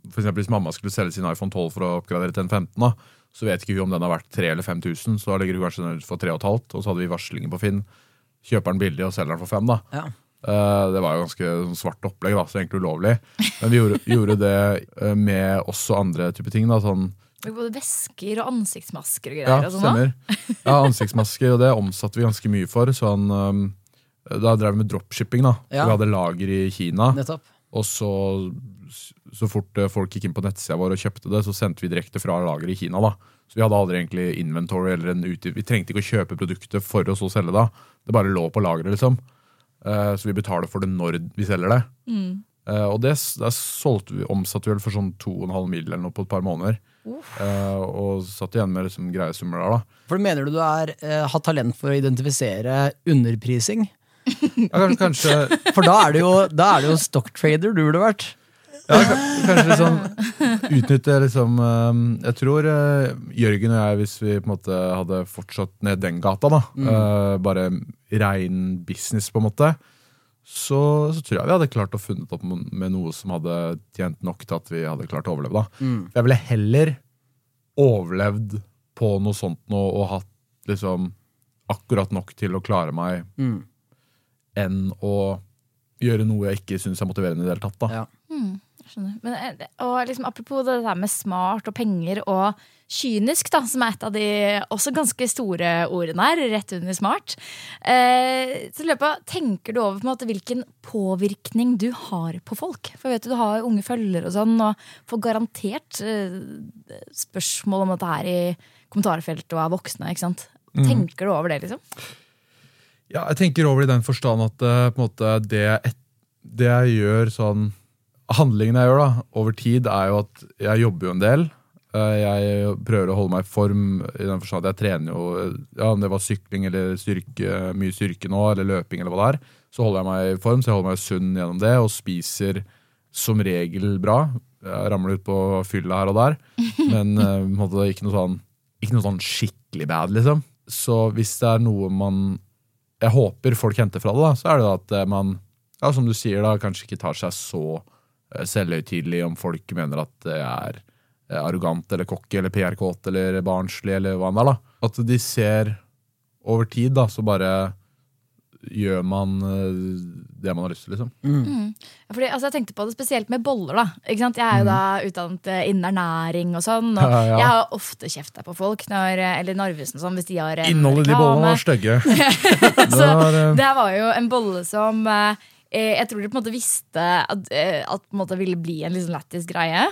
for eksempel Hvis mamma skulle selge sin iPhone 12 for å oppgradere til en 15, da, så vet ikke hun om den har vært 3000 eller 5000. Så da legger hun kanskje den ut for 3500, og så hadde vi varslinger på Finn. Kjøper den billig og selger den for 5. da. Ja. Eh, Det var jo ganske sånn svart opplegg, da, så egentlig ulovlig. Men vi gjorde, gjorde det eh, med også andre typer ting. da, sånn Både væsker og ansiktsmasker og greier. Ja, og sånn, da. stemmer. Ja, ansiktsmasker, og det omsatte vi ganske mye for. Sånn, um, da drev vi med dropshipping. da. Ja. Vi hadde lager i Kina. Nettopp. Og så, så fort eh, folk gikk inn på nettsida vår og kjøpte det, så sendte vi direkte fra lageret i Kina. da. Så vi hadde aldri egentlig inventory eller en utgift. Vi trengte ikke å kjøpe produktet for å så selge det. Det bare lå på lageret, liksom. Eh, så vi betaler for det når vi selger det. Eh, og det, der solgte vi, omsatte vi vel for sånn 2,5 mill. eller noe på et par måneder. Eh, og satt igjen med liksom greie summer der, da. For Mener du du er, uh, har talent for å identifisere underprising? Ja, kanskje, For da er det jo, da er det jo stocktrader du burde vært. Ja, kanskje liksom utnytte liksom eh, Jeg tror Jørgen og jeg, hvis vi på en måte hadde fortsatt ned den gata, da, mm. bare rein business, på en måte, så, så tror jeg vi hadde klart å funnet opp med noe som hadde tjent nok til at vi hadde klart å overleve. da. Jeg ville heller overlevd på noe sånt nå og hatt liksom akkurat nok til å klare meg, enn å gjøre noe jeg ikke syns er motiverende i det hele tatt. da. Ja. Skjønner. Men, eh, og liksom, apropos det der med smart og penger og kynisk, da, som er et av de også ganske store ordene her, rett under smart. Eh, så løpet, Tenker du over på en måte hvilken påvirkning du har på folk? For vet du, du har unge følgere og sånn, og får garantert eh, spørsmål om dette her i kommentarfeltet og er voksne. ikke sant? Tenker du over det, liksom? Ja, jeg tenker over det i den forstand at eh, på en måte det, det jeg gjør sånn Handlingene jeg gjør da, over tid, er jo at jeg jobber jo en del. Eh, Jeg prøver å holde meg i form i den forstand at jeg trener jo ja, Om det var sykling eller styrke, mye styrke nå, eller løping, eller hva det er, så holder jeg meg i form, så jeg holder meg sunn gjennom det, og spiser som regel bra. Jeg ramler ut på fylla her og der, men eh, på ikke noe sånn ikke noe sånn skikkelig bad, liksom. Så hvis det er noe man jeg håper folk henter fra det, da, så er det at eh, man ja, som du sier da, kanskje ikke tar seg så selvhøytidelig om folk mener at det er eh, arrogant eller cocky eller PR-kåt eller barnslig eller hva enn det er. da. At de ser over tid, da, så bare gjør man eh, det man har lyst til, liksom. Fordi, altså, jeg tenkte på det spesielt med boller. da ikke sant? Jeg er jo da utdannet eh, innen ernæring og sånn. Og Mm. Ja, ja. Jeg har ofte kjefta på folk, når, eh, eller Narvesen sånn, hvis de har en Innholdet i de bollene var stygge. Det Så var, eh, det her var jo en bolle som eh, eh, jeg tror de på en måte visste at, eh, at måte ville bli en liksom lættis greie.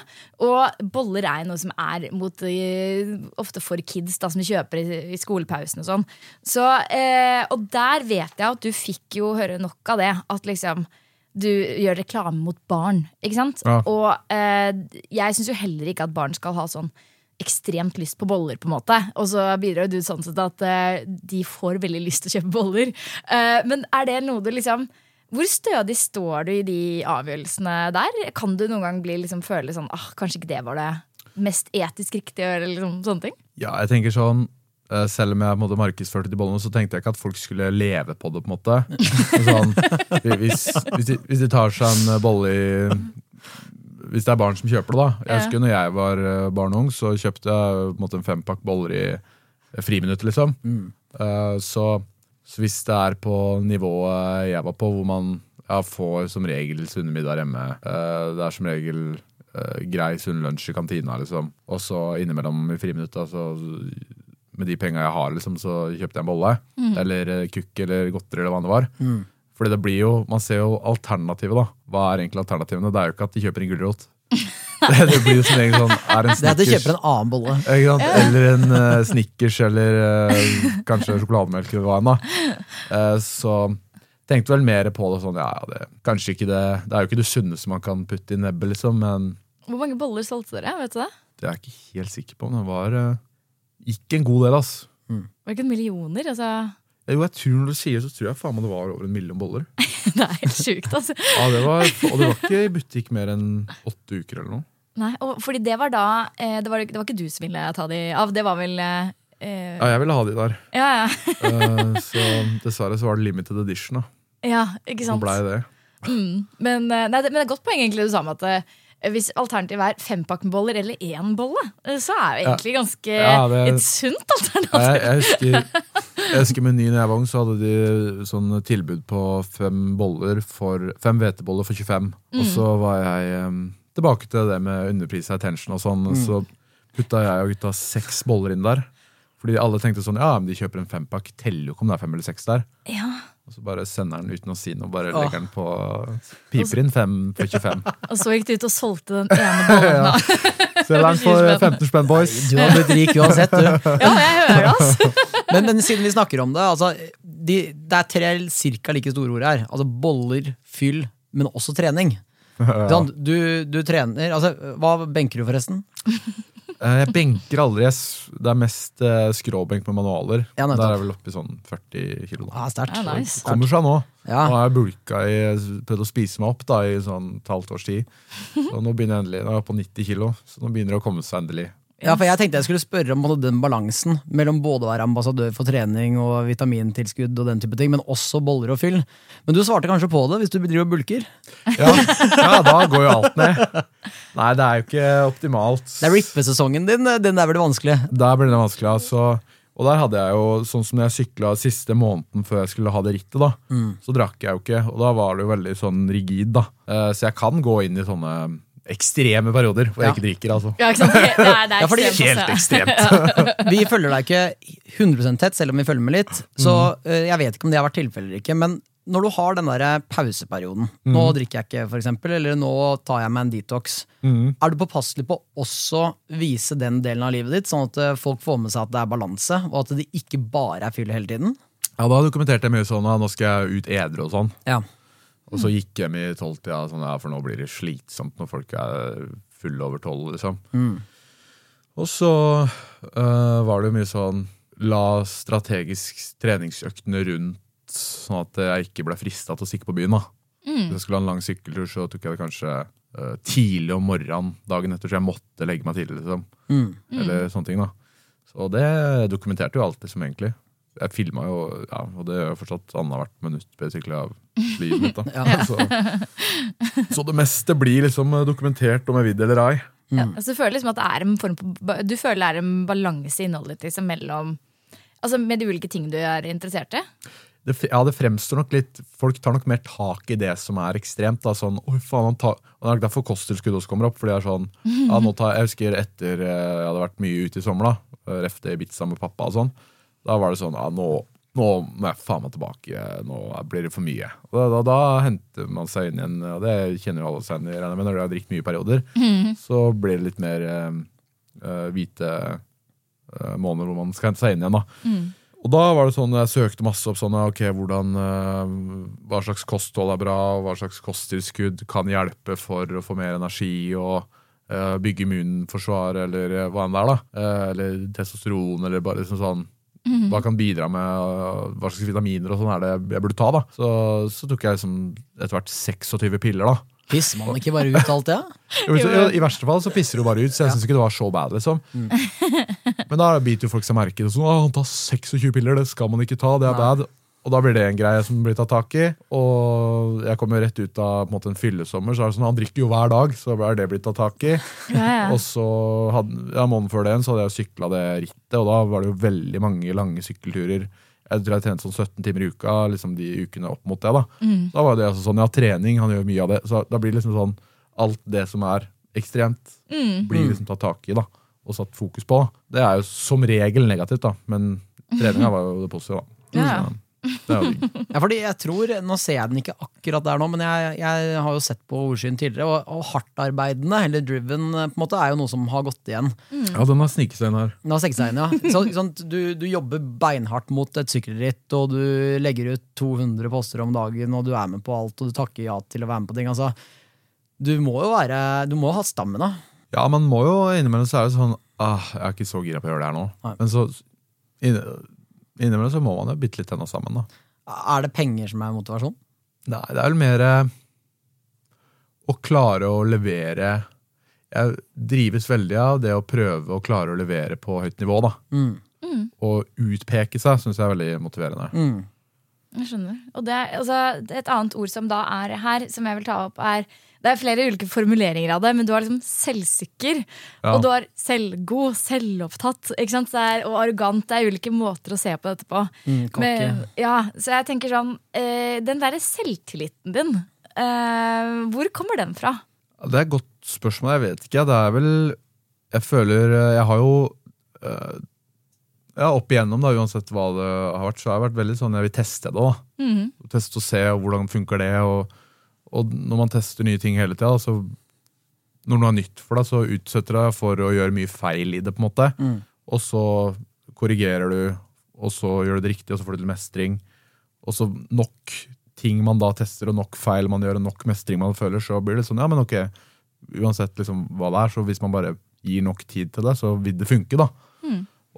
Og boller er noe som er mot, eh, ofte for kids, da, som de kjøper i, i skolepausen og sånn. Så, eh, og der vet jeg at du fikk jo høre nok av det. At liksom du gjør reklame mot barn, ikke sant? Ja. Og eh, jeg syns jo heller ikke at barn skal ha sånn ekstremt lyst på boller, på en måte. Og så bidrar du sånn sett at eh, de får veldig lyst til å kjøpe boller. Eh, men er det noe du liksom Hvor stødig står du i de avgjørelsene der? Kan du noen gang bli liksom føle sånn ah, kanskje ikke det var det mest etisk riktige? Eller liksom, sånne ting? Ja, jeg tenker sånn eh, selv om jeg på en måte markedsførte de bollene, så tenkte jeg ikke at folk skulle leve på det. på en måte sånn, hvis, hvis, de, hvis de tar seg en bolle i Hvis det er barn som kjøper det, da. Jeg husker når jeg var eh, barn og ung, så kjøpte jeg på en måte en fempakk boller i friminuttet, liksom. Mm. så, så hvis det er på nivået jeg var på, hvor man ja, får som regel sunne middag hjemme, eh, det er som regel eh, grei sunn lunsj i kantina, liksom. Og så innimellom i friminuttet, altså med de penga jeg har, liksom, så kjøpte jeg en bolle. Eller eh, kukk eller godteri eller hva det var. Fordi det blir jo, Man ser jo alternativet. da. Hva er egentlig alternativene? Det er jo ikke at de kjøper en gulrot. Det, det blir jo som regel sånn er en Det er at du kjøper en annen bolle. Eller en uh, Snickers eller uh, kanskje sjokolademelk eller hva enn. da. Eh, så tenkte vel mer på det sånn, ja, ja, det, kanskje ikke det Det er jo ikke det sunneste man kan putte i nebbet, liksom, men Hvor mange boller solgte dere? vet du det? det er jeg ikke helt sikker på. Men det var uh, ikke en god del, ass. Var det ikke millioner? Altså, Jo, jeg tror Når du sier så tror jeg faen meg det var over en million boller. det er helt sjukt, altså. Ja, det var, Og det var ikke i butikk mer enn åtte uker eller noe. Nei, og fordi det var da eh, det, var, det var ikke du som ville ta de av, det var vel eh, eh, Ja, jeg ville ha de der. Ja, ja. Eh, så dessverre så var det limited edition, da. ja ikke Så sant. blei det. Men, eh, nei, men det er et godt poeng egentlig du sa med at hvis alternativet er fempakk med boller eller én bolle, eh, så er det egentlig ganske Ja, det- et sunt alternativ. Jeg, jeg husker, jeg husker menyen jeg var ung, så hadde de sånn tilbud på fem boller for Fem hveteboller for 25. Og så var jeg um, tilbake til det med underpris og attention og sånn. Så putta jeg og gutta seks boller inn der. Fordi alle tenkte sånn, ja, men de kjøper en fempakk, teller jo ikke om det er fem eller seks der. Ja. Og så bare sender den uten å si noe, bare legger den på Piper inn 5 for 25. Og så gikk du ut og solgte den ene ballen, da. Selg den for 15 spenn, boys. Du har blitt rik uansett, du. Ja, jeg hører det, altså. Men, men siden vi snakker om det, altså, de, det er tre cirka like store ord her. Altså boller, fyll, men også trening. Sånn, du, du trener altså, Hva benker du, forresten? Eh, Jeg benker aldri. Det er mest eh, skråbenk med manualer. Ja. Der er jeg vel oppe i sånn 40 kilo. Da. Ah. Ja, nice. Kommer seg nå. Ja. Nå har jeg bulka i prøvd å spise meg opp da i sånn et halvt års tid. Så nå begynner jeg endelig, nå er jeg på 90 kilo, så nå begynner det å komme seg endelig. Ja, for jeg tenkte jeg skulle spørre om den balansen mellom både å være ambassadør for trening og vitamintilskudd og den type ting, men også boller og fyll. Men du svarte kanskje på det hvis du driver og bulker? Ja, ja, da går jo alt ned. Nei, det er jo ikke optimalt. Det er rippesesongen din, den der blir det vanskelig. Der ble det vanskelig. Altså. Og der hadde jeg jo, sånn som jeg sykla siste måneden før jeg skulle ha det rittet, da, så drakk jeg jo ikke. Og da var det jo veldig sånn rigid, da. Eh, Så jeg kan gå inn i sånne ekstreme perioder hvor jeg ikke drikker, altså. Ja, ikke sant? Det er, det er Ja, fordi- Helt altså. ekstremt. Vi følger deg ikke 100 tett, selv om vi følger med litt. Så eh, jeg vet ikke om det har vært tilfellet eller ikke. Men når du har den der pauseperioden Nå drikker jeg ikke, for eksempel, eller nå tar jeg meg en detox. Er du påpasselig på å også vise den delen av livet ditt, sånn at eh, folk får med seg at det er balanse, og at det ikke bare er fyll hele tiden? Ja, da dokumenterte jeg mye sånn at nå skal jeg ut edru og sånn. Ja. Og så gikk jeg hjem i tolvtida, sånn, ja, for nå blir det slitsomt når folk er fulle over tolv, liksom. Og så øh, var det jo mye sånn La strategisk treningsøktene rundt, sånn at jeg ikke ble frista til å stikke på byen. da. Hvis jeg skulle ha en lang sykkeltur, så tok jeg det kanskje øh, tidlig om morgenen dagen etter, så jeg måtte legge meg tidlig. liksom. Eller sånne ting, da. Så det dokumenterte jo alt, liksom, egentlig. Jeg filma jo, ja, og det gjør jeg fortsatt annethvert minutt basically av livet mitt. da. Så, så det meste blir liksom dokumentert om jeg vil det eller ei. Ja, så du føler liksom at det er en form på, Du føler det er en balanse i innholdet ditt liksom, mellom Altså med de ulike ting du er interessert i? Det, ja, det fremstår nok litt Folk tar nok mer tak i det som er ekstremt. Da, sånn, Oi, faen, han tar, og Det er derfor kosttilskudd også kommer opp. For det er sånn, ja, nå tar, Jeg husker etter eh, jeg hadde vært mye ute i sommer, da, ref det Ibiza med pappa og sånn, da var det sånn ja, nå, nå må jeg faen meg tilbake. Nå blir det for mye. Og da, da, da henter man seg inn igjen, og det kjenner jo alle seg igjen i, når du har drukket mye perioder, perioder. Så blir det litt mer eh, hvite øh, måneder hvor man skal hente seg inn igjen. da. Og da var det sånn, jeg søkte masse opp sånn, ok, hvordan, hva slags kosthold er bra, hva slags kosttilskudd kan hjelpe for å få mer energi og uh, bygge immunforsvar, eller hva enn det er da. Eller testosteron, eller bare liksom sånn, hva kan bidra med, hva slags vitaminer og sånn er det jeg burde ta da. Så, så tok jeg liksom etter hvert 26 piller da. Pisser man ikke bare ut alt det? Ja? ja, I verste fall så pisser du bare ut, så jeg syns ikke det var så bad. liksom Men da biter jo folk seg merke i det. Sånn, han tar 26 piller, det skal man ikke ta, det er bad. Og da blir det en greie som blir tatt tak i. Og jeg kommer rett ut av på en, måte, en fyllesommer, så er det sånn, han drikker jo hver dag. Så er det blitt tatt tak i. Og så hadde, ja, Måneden før det så hadde jeg sykla det rittet, og da var det jo veldig mange lange sykkelturer. Jeg tror jeg trente sånn 17 timer i uka liksom de ukene opp mot det. Da Da var det altså sånn, ja, trening, han gjør mye av det. Så da blir liksom sånn alt det som er ekstremt, blir liksom tatt tak i da, og satt fokus på. Det er jo som regel negativt, da, men treninga var jo det positive. da. Ja. Så, Ja, fordi jeg tror, Nå ser jeg den ikke akkurat der nå, men jeg, jeg har jo sett på Ordsyn tidligere. Og, og hardtarbeidende, eller driven, på en måte, er jo noe som har gått igjen. Ja, den har sniket seg inn her. Den har seg inn, ja. Så, sånn, du, du jobber beinhardt mot et sykkelritt, og du legger ut 200 poster om dagen, og du er med på alt, og du takker ja til å være med på ting. Altså, du må jo være, du må ha stamina. Ja, man må jo innimellom så er det sånn ah, Jeg er ikke så gira på å gjøre det her nå. Nei. Men så innimellom så må man jo bitte litt tenna sammen, da. Er det penger som er motivasjon? Nei, det er vel mer eh, å klare å levere Jeg drives veldig av det å prøve å klare å levere på høyt nivå. da. Mm. Å utpeke seg syns jeg er veldig motiverende. Mm. Jeg skjønner. Og det altså, et annet ord som da er her, som jeg vil ta opp, er Det er flere ulike formuleringer av det, men du er liksom selvsikker. Ja. Og du er selvgod, selvopptatt ikke sant? Det er, og arrogant. Det er ulike måter å se på dette på. Mm. Men, ja, så jeg tenker sånn eh, Den derre selvtilliten din, eh, hvor kommer den fra? Det er et godt spørsmål. Jeg vet ikke. Det er vel Jeg føler eh, Jeg har jo eh, Ja, opp igjennom, da, uansett hva det har vært, så har jeg vært veldig sånn Jeg vil teste det, da. Teste og se hvordan funker det. Og, og når man tester nye ting hele tida, så når noe er nytt for deg, så utsetter du deg for å gjøre mye feil i det. på en måte. Og så korrigerer du, og så gjør du det riktig, og så får du til mestring. Og så nok ting man da tester, og nok feil man gjør, og nok mestring man føler, så blir det sånn, ja, men ok, uansett liksom hva det er, så hvis man bare gir nok tid til det, så vil det funke, da.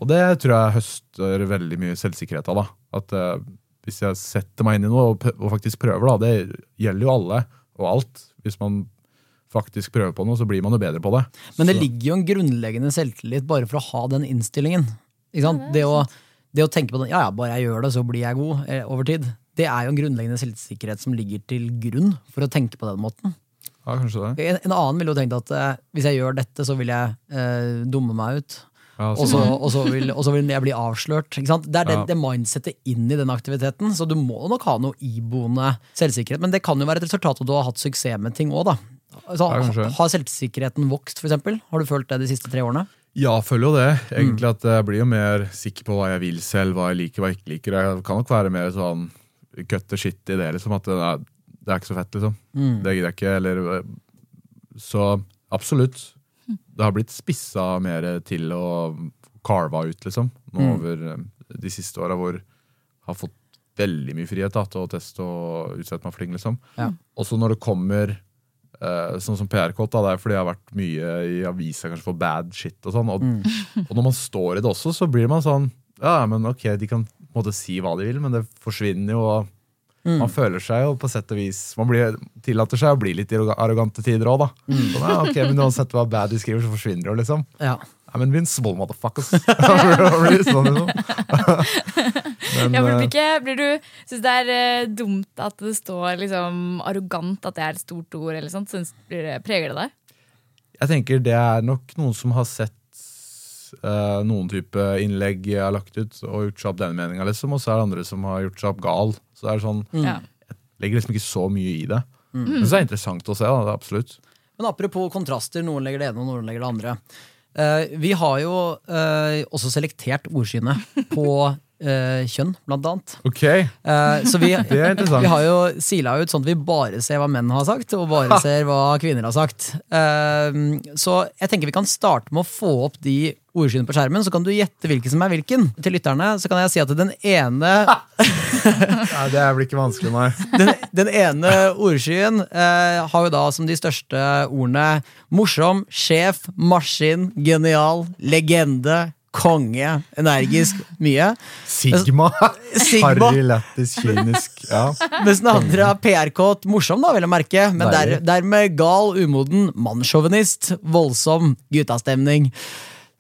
Og det tror jeg høster veldig mye selvsikkerhet av, da. At eh, hvis jeg setter meg inn i noe og, og faktisk prøver, da, det gjelder jo alle og alt. Hvis man faktisk prøver på noe, så blir man jo bedre på det. Men det Så- ligger jo en grunnleggende selvtillit bare for å ha den innstillingen. Ikke sant? Det, å, det å tenke på den, ja ja, bare jeg gjør det, så blir jeg god eh, over tid. Det er jo en grunnleggende selvsikkerhet som ligger til grunn for å tenke på den måten. Ja, kanskje det. En, en annen ville jo tenkt at eh, hvis jeg gjør dette, så vil jeg eh, dumme meg ut. Og så, vil, vil jeg bli avslørt. Det er det, det mindsettet inn i den aktiviteten. Så du må nok ha noe iboende selvsikkerhet. Men det kan jo være et resultat av at du har hatt suksess med ting òg. Altså, har selvsikkerheten vokst, for eksempel? Har du følt det de siste tre årene? ja, jeg føler jo det. Egentlig at jeg blir jo mer sikker på hva jeg vil selv, hva jeg liker, hva jeg ikke liker. Jeg kan nok være mer sånn cut the shit i det, liksom. At det er, det er ikke så fett, liksom. Det gidder jeg ikke. Eller Så absolutt. Det har blitt spissa mer til å carve ut, liksom. Nå over øh, de siste åra hvor jeg har fått veldig mye frihet da, til å teste og utsette meg for ting, liksom. Ja. Også når det kommer eh, sånn som PR-kåt, det er fordi jeg har vært mye i avisa kanskje for bad shit og sånn. Og, og når man står i det også, så blir man sånn Ja, men ok, de kan på en måte si hva de vil, men det forsvinner jo. og Man føler seg jo på sett og vis Man blir, tillater seg å bli litt arrogant til tider òg, da. Sånn, ja, ok, men uansett hva bad de skriver, så forsvinner det jo, liksom. Ja. I'm invincible, motherfuckers. Blir sånn, liksom. Men, Ja, for eh, blir, ikke, blir du Syns det er eh, dumt at det står liksom arrogant, at det er et stort ord, eller sånt? Synes, blir det, preger det deg? Jeg tenker det er nok noen som har sett noen type innlegg jeg har lagt ut og gjort seg opp den meninga, liksom, og så er det andre som har gjort seg opp gal. Så det er sånn, Jeg legger liksom ikke så mye i det. Men så er det interessant å se, da, det er absolutt. Men apropos kontraster, noen legger det ene og noen legger det andre. Eh, vi har jo eh, også selektert ordsynet på eh, kjønn, blant annet. Ok, Eh, så vi, Det er interessant. vi har jo sila ut sånn at vi bare ser hva menn har sagt, og bare ser hva kvinner har sagt. Eh, så jeg tenker vi kan starte med å få opp de ordskyene på skjermen, så kan du gjette hvilken som er hvilken. Til lytterne så kan jeg si at den ene Nei, det blir ikke vanskelig, nei. den, den ene ordskyen eh, har jo da som de største ordene morsom, sjef, maskin, genial, legende, konge, energisk, mye. Sigma. Sigma. Harry, lættis, kynisk. Ja. Mens den andre er PR-kåt, morsom, da, vil jeg merke. Men der, dermed gal, umoden, mannssjåvinist, voldsom, guttastemning.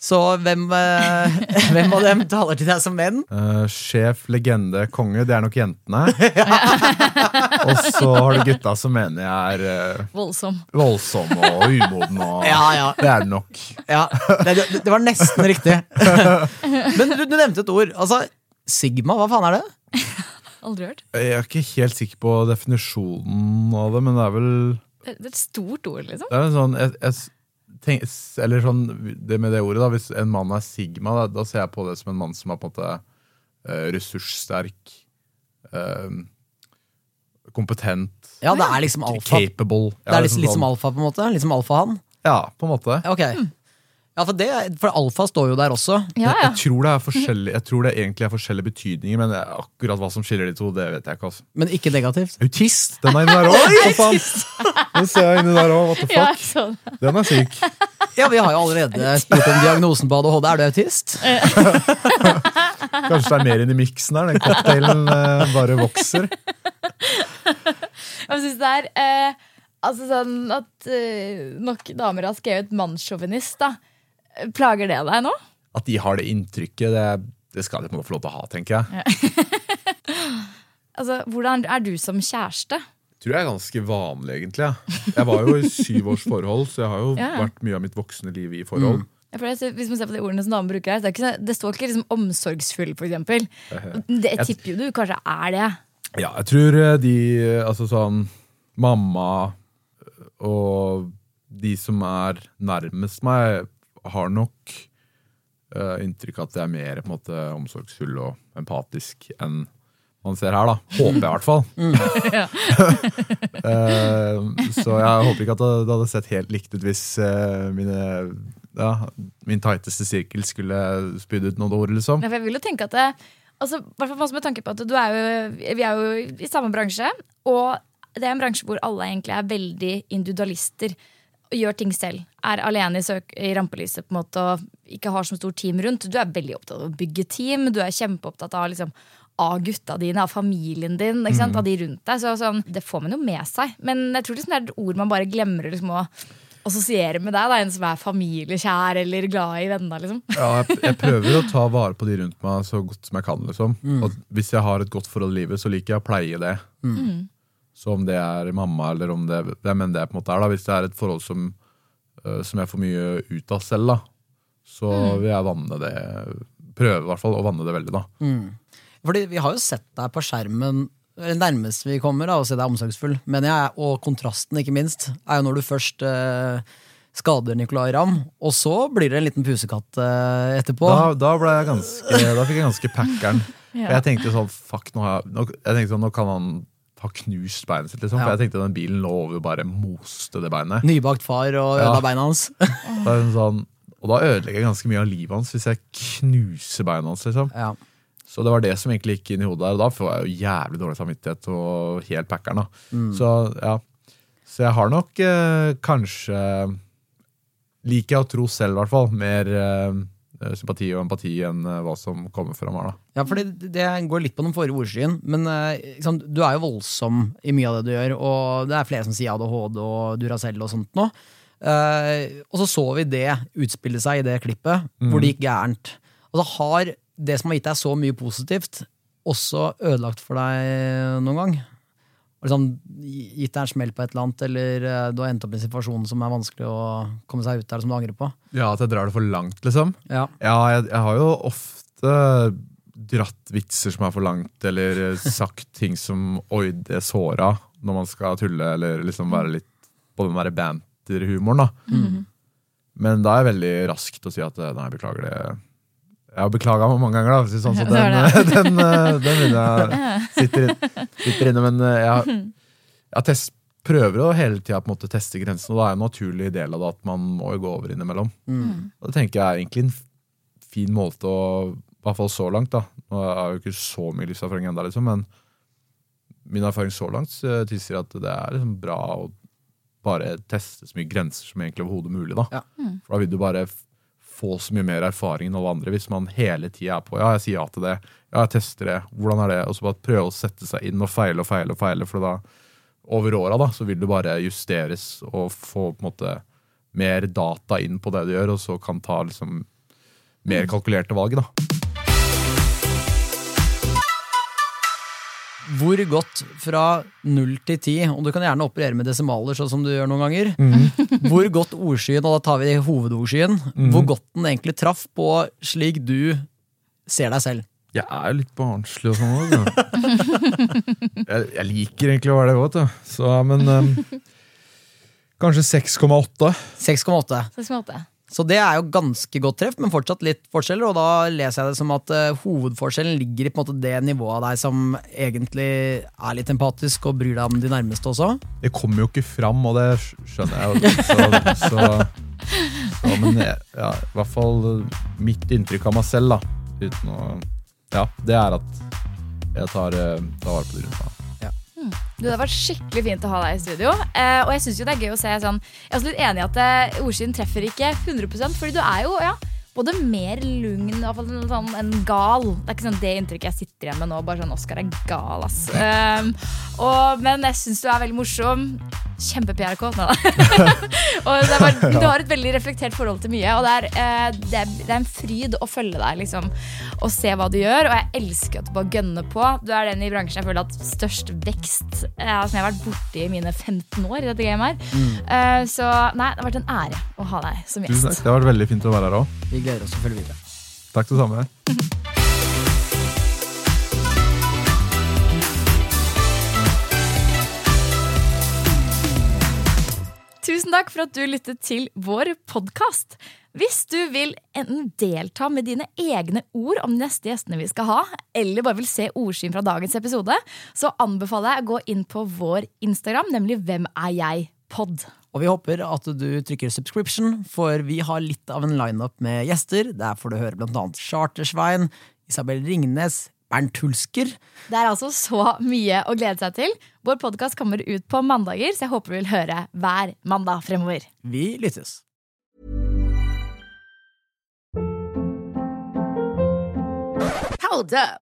Så hvem, eh, hvem av dem taler til deg som menn? Eh, sjef, legende, konge, det er nok jentene. og så har du gutta som mener jeg er eh, Voldsom. voldsom og umoden. Og Ja, ja. Det er det nok. Ja, det, det, det var nesten riktig. Men du, du nevnte et ord. Altså, Sigma, hva faen er det? Aldri hørt. Jeg er ikke helt sikker på definisjonen av det, men det er vel Det det er et stort ord, liksom. Det er en sånn jeg, jeg tenk, Eller sånn det med det ordet, da. Hvis en mann er sigma, da, da ser jeg på det som en mann som er på en måte eh, ressurssterk, eh, kompetent, Ja, det er liksom alfa. capable. Det er liksom, liksom, alfa, på en måte? Litt som alfahann? Ja, på en måte. Ok. Ja, for, det, for alfa står jo der også. Ja, ja. Jeg tror er Jeg tror det egentlig er forskjellige betydninger, men akkurat hva som skiller de to, det vet jeg ikke. altså Men ikke negativt. Autist! Den er inni der òg! Den ser jeg inni der òg. What the Ja, fuck? sånn. Den er syk. Ja, Vi har jo allerede spurt om diagnosen på ADHD. Er du autist? Kanskje det er mer inni miksen her. Den cocktailen eh, bare vokser. Jeg synes det er eh, altså sånn at eh, nok damer har skrevet mannssjåvinist. Plager det deg nå? At de har det inntrykket, det, det skal de på en måte få lov til å ha, tenker jeg. Altså, Hvordan er du som kjæreste? Jeg tror jeg er ganske vanlig, egentlig. Jeg var jo i syv års forhold, så jeg har jo Ja. vært mye av mitt voksne liv i forhold. Jeg føler, hvis man ser på de ordene som damen bruker her, det, er ikke, det står ikke liksom omsorgsfull, for eksempel. Det jeg tipper jo du kanskje er det. Ja, jeg tror eh, de eh, Altså sånn Mamma eh, og de som er nærmest meg, har nok uh, inntrykk av at jeg er mer på en måte omsorgsfull og empatisk enn man ser her, da. Håper jeg, i hvert fall. uh, så jeg håper ikke at det, det hadde sett helt likt ut hvis uh, mine ja, min tighteste sirkel skulle spydd ut noen ord, liksom. Ja, for jeg vil jo tenke at det, altså, hvert fall med tanke på at du er jo, Vi er jo i samme bransje, og det er en bransje hvor alle egentlig er veldig individualister. Og gjør ting selv. Er alene i, søk, i rampelyset på en måte og ikke har så stort team rundt. Du er veldig opptatt av å bygge team. Du er kjempeopptatt av liksom, av gutta dine, av familien din, ikke sant? av de rundt deg. Så, sånn, det får man jo med seg. Men jeg tror liksom det er et ord man bare glemmer liksom, å assosiere med deg. Da, en som er familiekjær eller glad i vennene. Liksom. Ja, jeg, jeg prøver å ta vare på de rundt meg så godt som jeg kan. liksom. Og hvis jeg har et godt forhold i livet, så liker jeg å pleie det. Så om det er mamma eller om det hvem enn det på en måte er. da, Hvis det er et forhold som, øh, som jeg får mye ut av selv, da, så vil jeg vanne det Prøve i hvert fall å vanne det veldig. da. Fordi vi har jo sett deg på skjermen det nærmeste vi kommer da, å se deg omsorgsfull, mener jeg, og kontrasten, ikke minst, er jo når du først eh, skader Nicolay Ramm, og så blir det en liten pusekatt eh, etterpå. Da, da, ble jeg ganske, da fikk jeg ganske packeren. ja. jeg tenkte sånn, fuck, nå, har jeg, nå, jeg tenkte sånn, nå kan han ha knust beinet sitt. liksom. Ja. For jeg tenkte den bilen lå over og bare moste det beinet. Nybakt far og ødela Ja. beina hans. Sånn, og da ødelegger jeg ganske mye av livet hans hvis jeg knuser beina hans. liksom. ja. Så det var det som egentlig gikk inn i hodet der, og da får jeg jo jævlig dårlig samvittighet og helt packeren. da. Så ja, så jeg har nok eh, kanskje Liker jeg å tro selv, i hvert fall. Mer eh, sympati og empati enn eh, hva som kommer fram her. da. Ja, for det går litt på den forrige ordskyen, men liksom, du er jo voldsom i mye av det du gjør, og det er flere som sier ADHD og Duracell og sånt nå. Eh, og så så vi det utspille seg i det klippet, hvor det gikk gærent. Og så har det som har gitt deg så mye positivt, også ødelagt for deg noen gang? Og liksom gitt deg en smell på et eller annet, eller eh, du har endt opp i en situasjon som er vanskelig å komme seg ut av, som du angrer på? Ja, At jeg drar det for langt, liksom. Ja. Ja, jeg, jeg har jo ofte dratt vitser som er for langt, eller sagt ting som Oi, det såra, når man skal tulle, eller liksom være litt på den der banter-humoren. da. Men da er jeg veldig rask til å si at nei, beklager det. Jeg har beklaga mange ganger, da, sånn, så den, den, eh, den jeg sitter, sitter inne. Men eh, jeg, jeg test, prøver å hele tida å teste grensene, og da er en naturlig del av det at man må jo gå over innimellom. Og det tenker jeg er egentlig en fin måte å I hvert fall så langt, da. Nå har jo ikke så mye livserfaring ennå, liksom, men min erfaring så langt eh, tilsier at det er liksom bra å bare teste så mye grenser som egentlig overhodet mulig. Da. Ja. For da vil du bare få så mye mer erfaring enn alle andre hvis man hele tida er på ja, jeg sier ja til det, ja, jeg tester det, hvordan er det? Og så bare prøve å sette seg inn og feile og feile og feile, for da over åra da, så vil du bare justeres og få på en måte mer data inn på det du gjør, og så kan ta liksom mer kalkulerte valg. da. Hvor godt fra null til ti, og du kan gjerne operere med desimaler, sånn som du gjør noen ganger, hvor godt ordskyen, og da tar vi hovedordskyen, hvor godt den egentlig traff på slik du ser deg selv. Jeg er jo litt barnslig og sånn òg. Jeg, jeg liker egentlig å være det òg, men um, kanskje 6,8. 6,8. Så det er jo ganske godt treff, men fortsatt litt forskjeller. Og da leser jeg det som at uh, hovedforskjellen ligger i på en måte det nivået av deg som egentlig er litt empatisk og bryr deg om de nærmeste også. Det kommer jo ikke fram, og det skjønner jeg jo. Så, så, så, men ja, i hvert fall uh, mitt inntrykk av meg selv, da, uten å Ja, det er at jeg tar, uh, tar vare på de rundt meg. Det har vært skikkelig fint å ha deg i studio. Eh, og jeg synes jo det er gøy å se sånn Jeg er også litt enig i at eh, ordskyen treffer ikke 100% Fordi du er jo ja, både mer lugn i hvert fall sånn, enn gal. Det er ikke sånn det inntrykket jeg sitter igjen med nå. Bare sånn Oskar er gal, ass. Um, og, men jeg syns du er veldig morsom. Kjempe-PRK. Du har et veldig reflektert forhold til mye, og det er, eh, det er, det er en fryd å følge deg liksom, og se hva du gjør. Og jeg elsker at du bare gønner på. Du er den i bransjen jeg føler at størst vekst eh, som jeg har vært borti i mine 15 år i dette gamet her. Eh, så nei, det har vært en ære å ha deg som Tusen takk. gjest. Det har vært veldig fint å være her òg. Vi gleder oss til å følge videre. Takk det samme. Tusen takk for at du lyttet til vår podkast. Hvis du vil enten delta med dine egne ord om de neste gjestene vi skal ha, eller bare vil se ordskinn fra dagens episode, så anbefaler jeg å gå inn på vår Instagram, nemlig Hvem er jeg? pod. Og vi håper at du trykker subscription, for vi har litt av en lineup med gjester. Der får du høre blant annet Chartersvein, Isabel Ringnes, Bernt Hulsker. Det er altså så mye å glede seg til. Vår podkast kommer ut på mandager, så jeg håper du vil høre hver mandag fremover. Vi lyttes. Hold up.